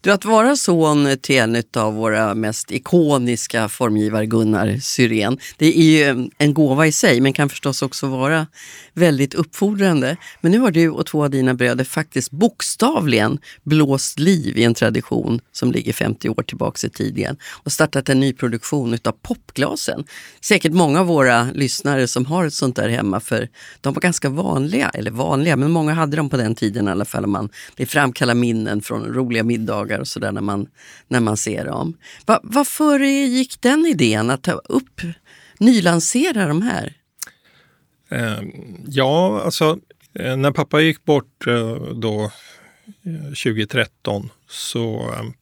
Du, att vara son till en av våra mest ikoniska formgivare, Gunnar Syrén, det är ju eh, en gåva i sig men kan förstås också vara väldigt uppfordrande. Men nu har du och två av dina bröder faktiskt bokstavligen blåst liv i en tradition som ligger 50 år tillbaka i tiden och startat en ny produktion utav popglasen. Säkert många av våra lyssnare som har ett sånt där hemma för de var ganska vanliga, eller vanliga, men många hade dem på den tiden i alla fall. om Man, vill framkalla minnen från roliga middagar och sådär när man, när man ser dem. Va, vad föregick den idén att ta upp, nylansera de här? Ehm, ja, alltså eh, när pappa gick bort eh, då eh, 2013 så ehm,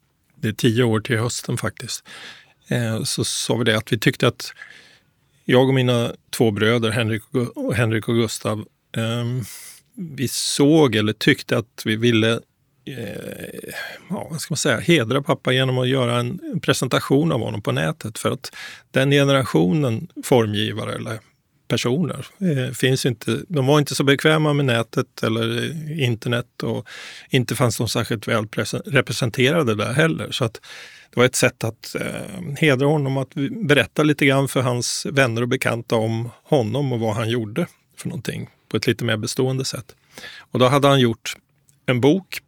det är tio år till hösten faktiskt, så sa vi det att vi tyckte att jag och mina två bröder, Henrik och, Henrik och Gustav, ehm, vi såg eller tyckte att vi ville eh, ja, vad ska man säga, hedra pappa genom att göra en presentation av honom på nätet. För att den generationen formgivare eller personer eh, finns inte. De var inte så bekväma med nätet eller internet och inte fanns de särskilt väl representerade där heller. Så att det var ett sätt att eh, hedra honom, att berätta lite grann för hans vänner och bekanta om honom och vad han gjorde för någonting på ett lite mer bestående sätt. Och då hade han gjort en bok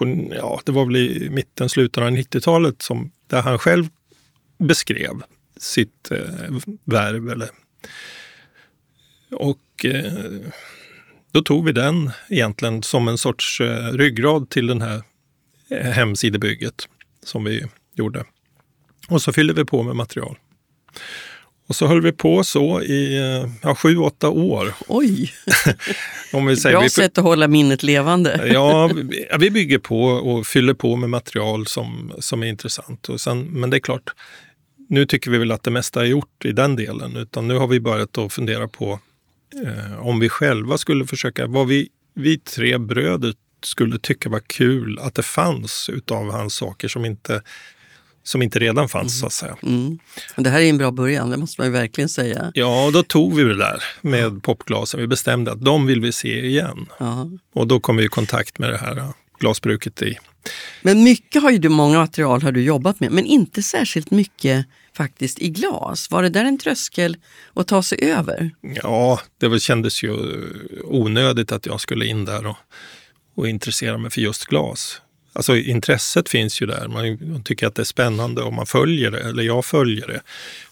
på, ja, det var väl i mitten, slutet av 90-talet som, där han själv beskrev sitt eh, värv. Eller, och eh, då tog vi den egentligen som en sorts eh, ryggrad till den här eh, hemsidebygget som vi gjorde. Och så fyllde vi på med material. Och så höll vi på så i eh, ja, sju, åtta år. Oj! [LAUGHS] Om vi säger, Bra vi, sätt att hålla minnet levande. [LAUGHS] ja, [LAUGHS] vi, vi bygger på och fyller på med material som, som är intressant. Och sen, men det är klart, nu tycker vi väl att det mesta är gjort i den delen. Utan nu har vi börjat att fundera på eh, om vi själva skulle försöka, vad vi, vi tre bröder skulle tycka var kul att det fanns utav hans saker som inte som inte redan fanns så att säga. Mm. Det här är en bra början, det måste man ju verkligen säga. Ja, då tog vi det där med popglasen. Vi bestämde att de vill vi se igen. Ja. Och då kom vi i kontakt med det här glasbruket i... Men mycket har ju du, många material har du jobbat med, men inte särskilt mycket faktiskt i glas. Var det där en tröskel att ta sig över? Ja, det väl kändes ju onödigt att jag skulle in där och, och intressera mig för just glas. Alltså intresset finns ju där. Man tycker att det är spännande och man följer det, eller jag följer det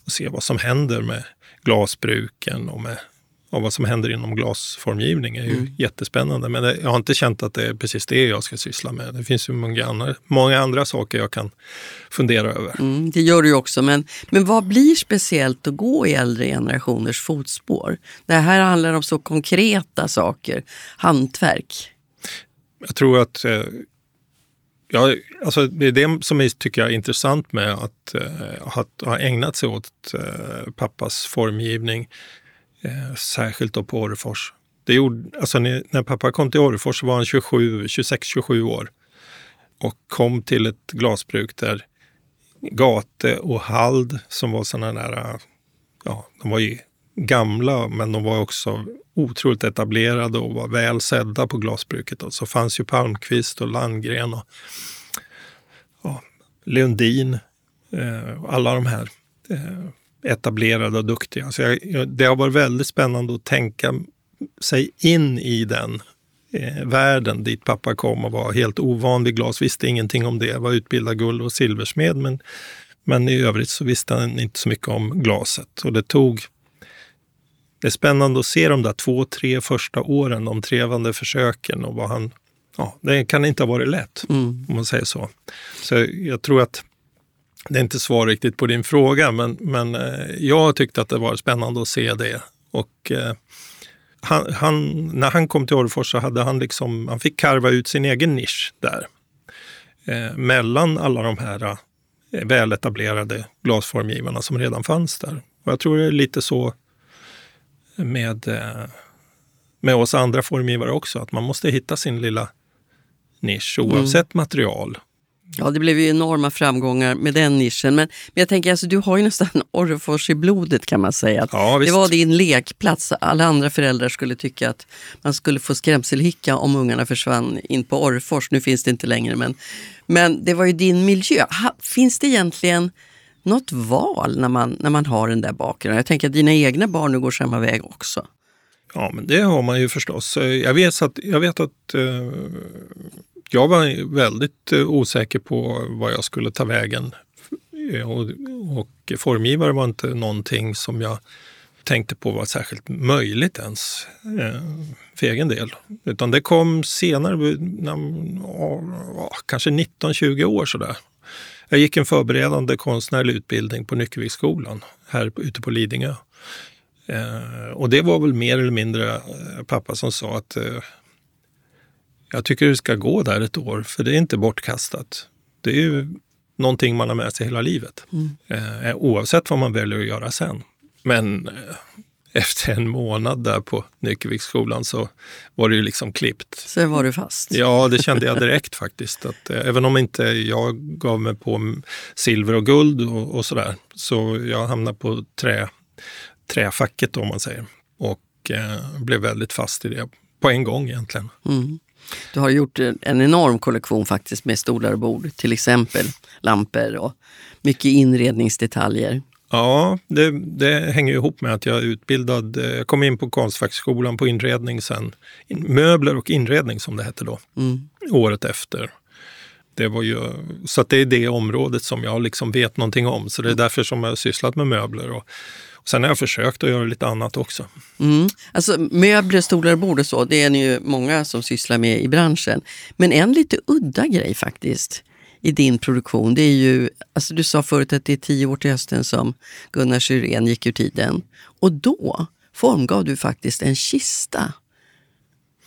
och ser vad som händer med glasbruken och, med, och vad som händer inom glasformgivning är ju mm. jättespännande. Men jag har inte känt att det är precis det jag ska syssla med. Det finns ju många andra, många andra saker jag kan fundera över. Mm, det gör du ju också, men, men vad blir speciellt att gå i äldre generationers fotspår? Det här handlar om så konkreta saker, hantverk. Jag tror att eh, Ja, alltså det är det som jag tycker är intressant med att, eh, att ha ägnat sig åt eh, pappas formgivning, eh, särskilt då på Orrefors. Det gjorde, alltså när pappa kom till Orrefors var han 26-27 år och kom till ett glasbruk där Gate och Hald som var sådana där, ja, de var ju gamla men de var också otroligt etablerade och var väl sedda på glasbruket. Och så fanns ju Palmqvist och Landgren och ja, Lundin. Eh, alla de här eh, etablerade och duktiga. Så jag, jag, det har varit väldigt spännande att tänka sig in i den eh, världen dit pappa kom och var helt ovan vid glas, visste ingenting om det, var utbildad guld och silversmed men, men i övrigt så visste han inte så mycket om glaset. Och det tog det är spännande att se de där två, tre första åren, de trevande försöken och vad han... Ja, det kan inte ha varit lätt, mm. om man säger så. Så jag tror att det är inte svar riktigt på din fråga, men, men eh, jag tyckte att det var spännande att se det. Och eh, han, han, när han kom till Orrefors så hade han liksom, han fick karva ut sin egen nisch där. Eh, mellan alla de här eh, väletablerade glasformgivarna som redan fanns där. Och jag tror det är lite så med, eh, med oss andra formgivare också, att man måste hitta sin lilla nisch oavsett mm. material. Ja, det blev ju enorma framgångar med den nischen. Men, men jag tänker, alltså, du har ju nästan [LAUGHS] Orrefors i blodet kan man säga. Ja, det var din lekplats. Alla andra föräldrar skulle tycka att man skulle få skrämselhicka om ungarna försvann in på Orrefors. Nu finns det inte längre, men, men det var ju din miljö. Ha, finns det egentligen något val när man, när man har den där bakgrunden? Jag tänker att dina egna barn nu går samma väg också. Ja, men det har man ju förstås. Jag vet att, jag vet att eh, jag var väldigt eh, osäker på vad jag skulle ta vägen. Eh, och, och formgivare var inte någonting som jag tänkte på var särskilt möjligt ens eh, för egen del. Utan det kom senare, när, kanske 19-20 år sådär. Jag gick en förberedande konstnärlig utbildning på Nyckelviksskolan här ute på Lidingö. Eh, och det var väl mer eller mindre eh, pappa som sa att eh, jag tycker du ska gå där ett år, för det är inte bortkastat. Det är ju någonting man har med sig hela livet, mm. eh, oavsett vad man väljer att göra sen. Men efter en månad där på Nyckelviksskolan så var det ju liksom klippt. Så var du fast? Ja, det kände jag direkt [LAUGHS] faktiskt. Att, eh, även om inte jag gav mig på silver och guld och, och sådär, så jag hamnade på trä, träfacket om man säger. Och eh, blev väldigt fast i det på en gång egentligen. Mm. Du har gjort en enorm kollektion faktiskt med stolar och bord, till exempel lampor och mycket inredningsdetaljer. Ja, det, det, hänger ihop med att jag är utbildad. Eh, jag kom in på Konstfackskolan på inredning sen. Möbler och inredning som det hette då, mm. året efter. Det var ju, så att det är det området som jag liksom vet någonting om. Så det är därför som jag har sysslat med möbler. Och, Sen har jag försökt att göra lite annat också. Mm. Alltså möbler, stolar och bord och så, det är ni ju många som sysslar med i branschen. Men en lite udda grej faktiskt i din produktion, det är ju, alltså du sa förut att det är tio år till hösten som Gunnar Syrén gick ur tiden. Och då formgav du faktiskt en kista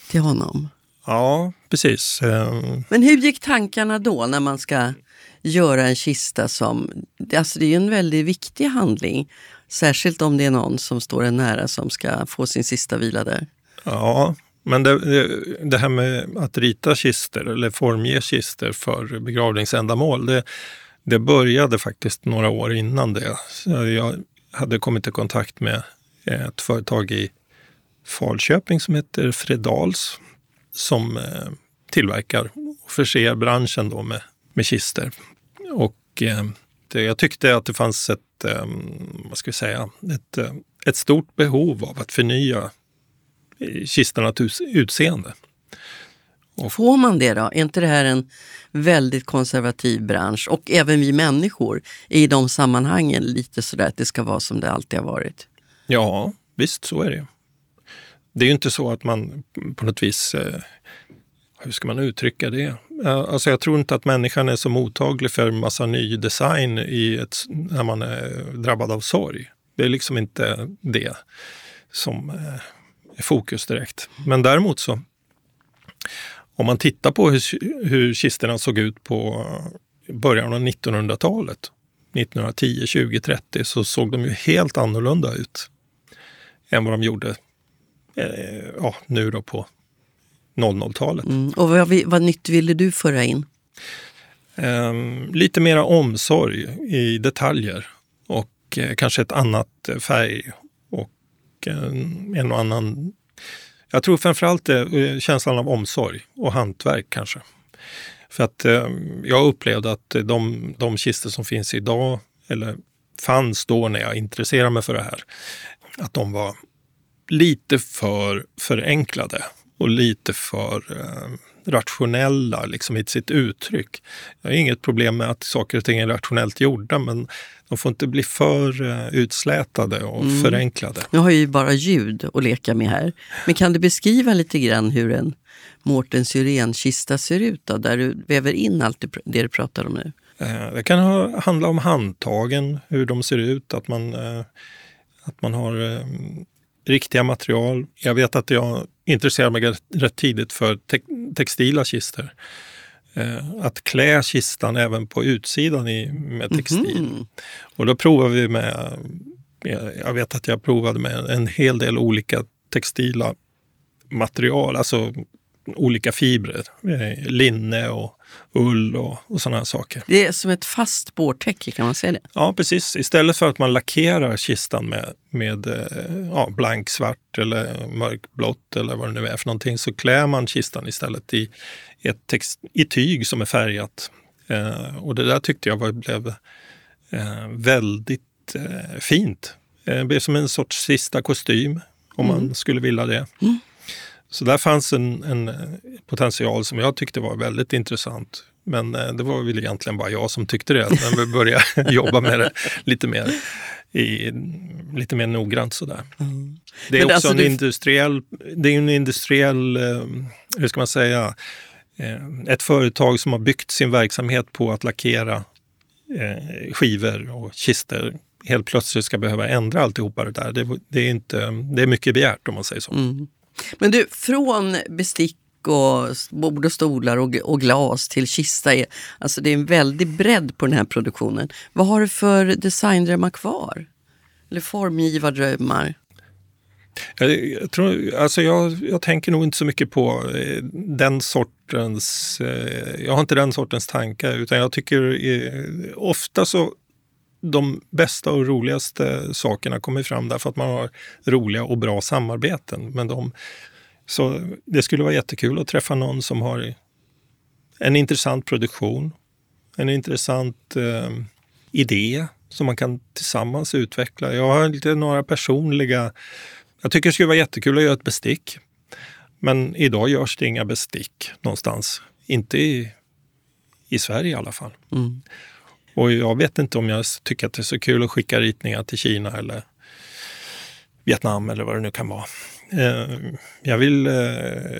till honom. Ja, precis. Ehm, Men hur gick tankarna då när man ska göra en kista som... Alltså det är ju en väldigt viktig handling. Särskilt om det är någon som står en nära som ska få sin sista vila där. Ja, men det, det, här med att rita kister eller formge kister för begravningsändamål, det, det började faktiskt några år innan det. Så Jag hade kommit i kontakt med eh, ett företag i Falköping som heter Fredals som eh, tillverkar och förser branschen då med, med kister. Och eh, det, jag tyckte att det fanns ett, vad ska vi säga, ett, ett stort behov av att förnya kistornas utseende. Får man det då? Är inte det här en väldigt konservativ bransch? Och även vi människor är i de sammanhangen lite sådär att det ska vara som det alltid har varit. Ja, visst så är det. Det är ju inte så att man på något vis, eh, hur ska man uttrycka det? Alltså jag tror inte att människan är så mottaglig för massa ny design i ett, när man är drabbad av sorg. Det är liksom inte det som eh, fokus direkt. Men däremot så, om man tittar på hur, hur kisterna såg ut på början av 1900-talet, 1910, 20, 30, så såg de ju helt annorlunda ut än vad de gjorde eh, ja, nu då på 00-talet. Mm. Och vad, vad nytt ville du föra in? Ehm, lite mera omsorg i detaljer och eh, kanske ett annat eh, färg och en, en och annan... Jag tror framförallt det, eh, känslan av omsorg och hantverk kanske. För att eh, jag upplevde att eh, de, de kister som finns idag, eller fanns då när jag intresserade mig för det här, att de var lite för förenklade och lite för eh, rationella liksom, i sitt uttryck. Jag har inget problem med att saker och ting är rationellt gjorda men de får inte bli för eh, utslätade och förenklade. Nu har jag ju bara ljud att leka med här. Men kan du beskriva lite grann hur en Mårten Syrén-kista ser ut då, där du väver in allt det du pratar om nu? Eh, Det kan ha, handla om handtagen, hur de ser ut, att man, eh, att man har riktiga material. Jag vet att jag intresserade mig rätt, tidigt för te textila kister. Eh, Att klä kistan även på utsidan i, med textil. Mhm. Och då provade vi med, jag jag vet att jag provade med en hel del olika textila material, alltså olika fibrer. Eh, Linne och ull och, och sådana här saker. Det är som ett fast spårtäcke, kan man säga det? Ja, precis. Istället för att man lackerar kistan med, med eh, ja, blanksvart eller mörkblått eller vad det nu är för någonting så klär man kistan istället i, ett text, i tyg som är färgat. Eh, och det där tyckte jag var, blev eh, väldigt eh, fint. Eh, Det blev som en sorts sista kostym om man skulle vilja det. Så där fanns en, en potential som jag tyckte var väldigt intressant. Men eh, det var väl egentligen bara jag som tyckte det när vi började [LAUGHS] jobba med det lite mer, i, lite mer noggrant. Sådär. Det är Men också alltså en det- industriell, det är en industriell, eh, hur ska man säga, eh, ett företag som har byggt sin verksamhet på att lackera eh, skivor och kister helt plötsligt ska behöva ändra alltihopa det där. Det, det, är, inte, det är mycket begärt om man säger så. Mm. Men du, från bestick och bord och stolar och, och glas till kista. Är, alltså det är en väldig bredd på den här produktionen. Vad har du för designdrömmar kvar? Eller formgivardrömmar? Jag, jag, tror, alltså jag, jag tänker nog inte så mycket på eh, den sortens... Eh, jag har inte den sortens tankar utan jag tycker eh, ofta så de bästa och roligaste sakerna kommer fram därför att man har roliga och bra samarbeten med dem. Så det skulle vara jättekul att träffa någon som har en intressant produktion, en intressant eh, idé som man kan tillsammans utveckla. Jag har lite några personliga... Jag tycker det skulle vara jättekul att göra ett bestick. Men idag görs det inga bestick någonstans. Inte i, i Sverige i alla fall. Mm. Och jag vet inte om jag tycker att det är så kul att skicka ritningar till Kina eller Vietnam eller vad det nu kan vara. Eh, jag, vill, eh,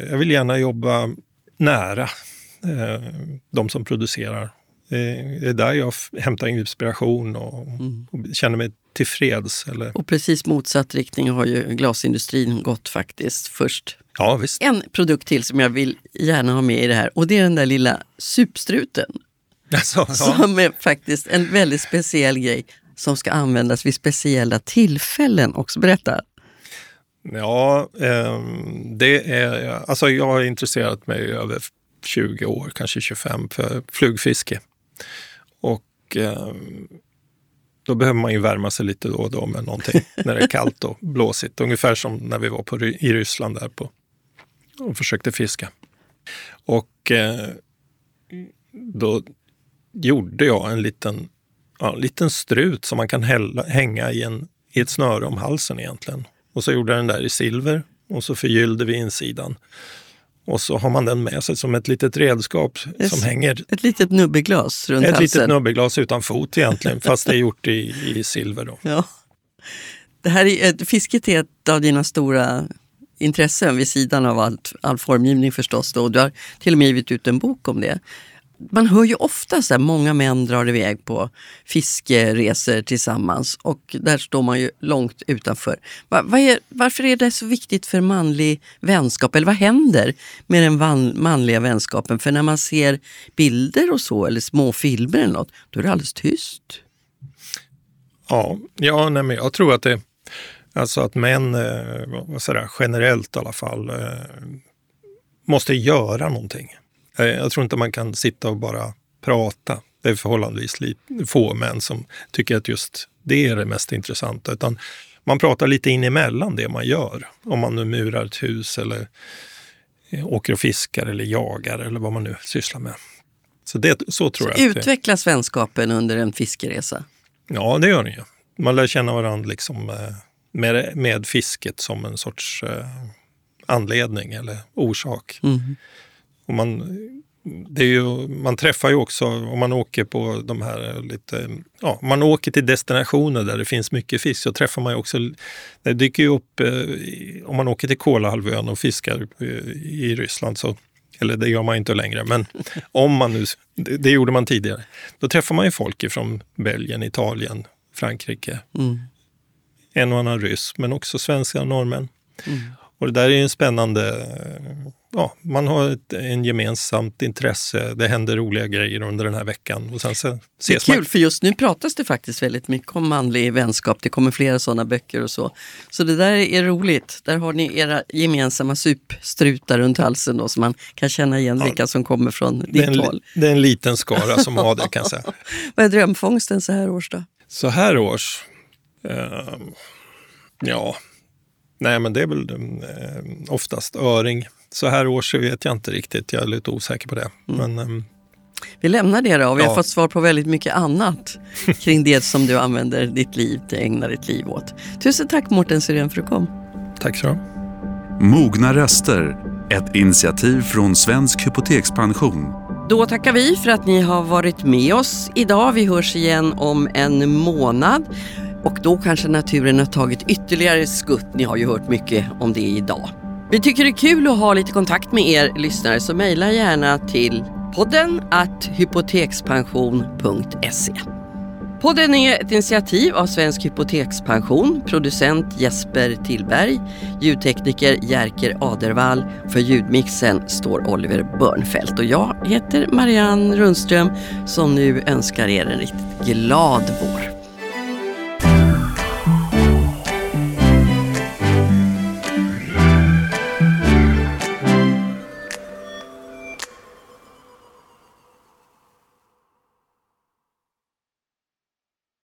jag vill gärna jobba nära eh, de som producerar. Det är där jag hämtar inspiration och, mm. och känner mig tillfreds. Eller... Och precis motsatt riktning har ju glasindustrin gått faktiskt först. Ja. En produkt till som jag vill gärna ha med i det här och det är den där lilla supstruten. Alltså, ja. Som är faktiskt en väldigt speciell grej som ska användas vid speciella tillfällen också. Berätta. Ja, eh, det är, alltså jag har intresserat mig i över 20 år, kanske 25, för flugfiske. Och eh, då behöver man ju värma sig lite då och då med någonting [LAUGHS] när det är kallt och blåsigt. Ungefär som när vi var på, i Ryssland där på, och försökte fiska. Och eh, då gjorde jag en liten, ja, liten strut som man kan hälla, hänga i, en, i ett snöre om halsen egentligen. Och så gjorde jag den där i silver och så förgyllde vi insidan. Och så har man den med sig som ett litet redskap ett, som hänger. Ett litet nubbeglas runt ett halsen. Ett litet nubbeglas utan fot egentligen, [LAUGHS] fast det är gjort i, i silver. Då. Ja. Det här är, fisket är ett av dina stora intressen vid sidan av allt, all formgivning förstås. Då. Du har till och med givit ut en bok om det man hör ju ofta så här, många män drar iväg på fiskeresor tillsammans och där står man ju långt utanför. Var, var är, varför är det så viktigt för manlig vänskap? Eller vad händer med den van, manliga vänskapen? För när man ser bilder och så, eller små filmer eller något, då är det alldeles tyst. Ja, ja nej, men jag tror att det Alltså att män, eh, sådär, generellt i alla fall, eh, måste göra någonting. Eh, jag tror inte man kan sitta och bara prata. Det är förhållandevis få män som tycker att just det är det mest intressanta. Utan man pratar lite in emellan det man gör. Om man nu murar ett hus eller eh, åker och fiskar eller jagar eller vad man nu sysslar med. Så, det, så tror så jag. Utvecklas det... vänskapen under en fiskeresa? Ja, det gör den ju. Man lär känna varandra liksom, eh, med, med fisket som en sorts anledning eller orsak. Mm. Och man, det är ju, man träffar ju också, om man åker på de här lite, ja, man åker till destinationer där det finns mycket fisk så träffar man ju också, det dyker ju upp, eh, om man åker till Kolahalvön och fiskar eh, i Ryssland så eller det gör man inte längre, men [LAUGHS] om man nu, det, gjorde man tidigare. Då träffar man ju folk från Belgien, Italien, Frankrike. Mm. En och annan ryss, men också svenska norrmän. Mm. Och det där är en spännande ja, man har ett en gemensamt intresse. Det händer roliga grejer under den här veckan. Och sen så det är kul, man. för just nu pratas det faktiskt väldigt mycket om manlig vänskap. Det kommer flera sådana böcker och så. Så det där är roligt. Där har ni era gemensamma supstrutar runt halsen då, så man kan känna igen ja, vilka som kommer från ditt en, håll. Det är en liten skara som har det kan jag säga. [LAUGHS] Vad är drömfångsten så här års då? Så här års? Uh, ja, nej men det är väl uh, oftast öring så här års vet jag inte riktigt. Jag är lite osäker på det. Mm. Men, um, vi lämnar det då och vi ja. har fått svar på väldigt mycket annat kring det som du använder ditt liv, ägnar ditt liv åt. Tusen tack Mårten Syrén för att du kom. Tack så Mogna röster, ett initiativ från Svensk Hypotekspension. Då tackar vi för att ni har varit med oss idag. Vi hörs igen om en månad. Och då kanske naturen har tagit ytterligare skutt. Ni har ju hört mycket om det idag. Vi tycker det är kul att ha lite kontakt med er lyssnare så mejla gärna till podden att hypotekspension.se. Podden är ett initiativ av Svensk Hypotekspension, producent Jesper Tillberg, ljudtekniker Jerker Adervall. För ljudmixen står Oliver Börnfeldt och jag heter Marianne Rundström som nu önskar er en riktigt glad vår.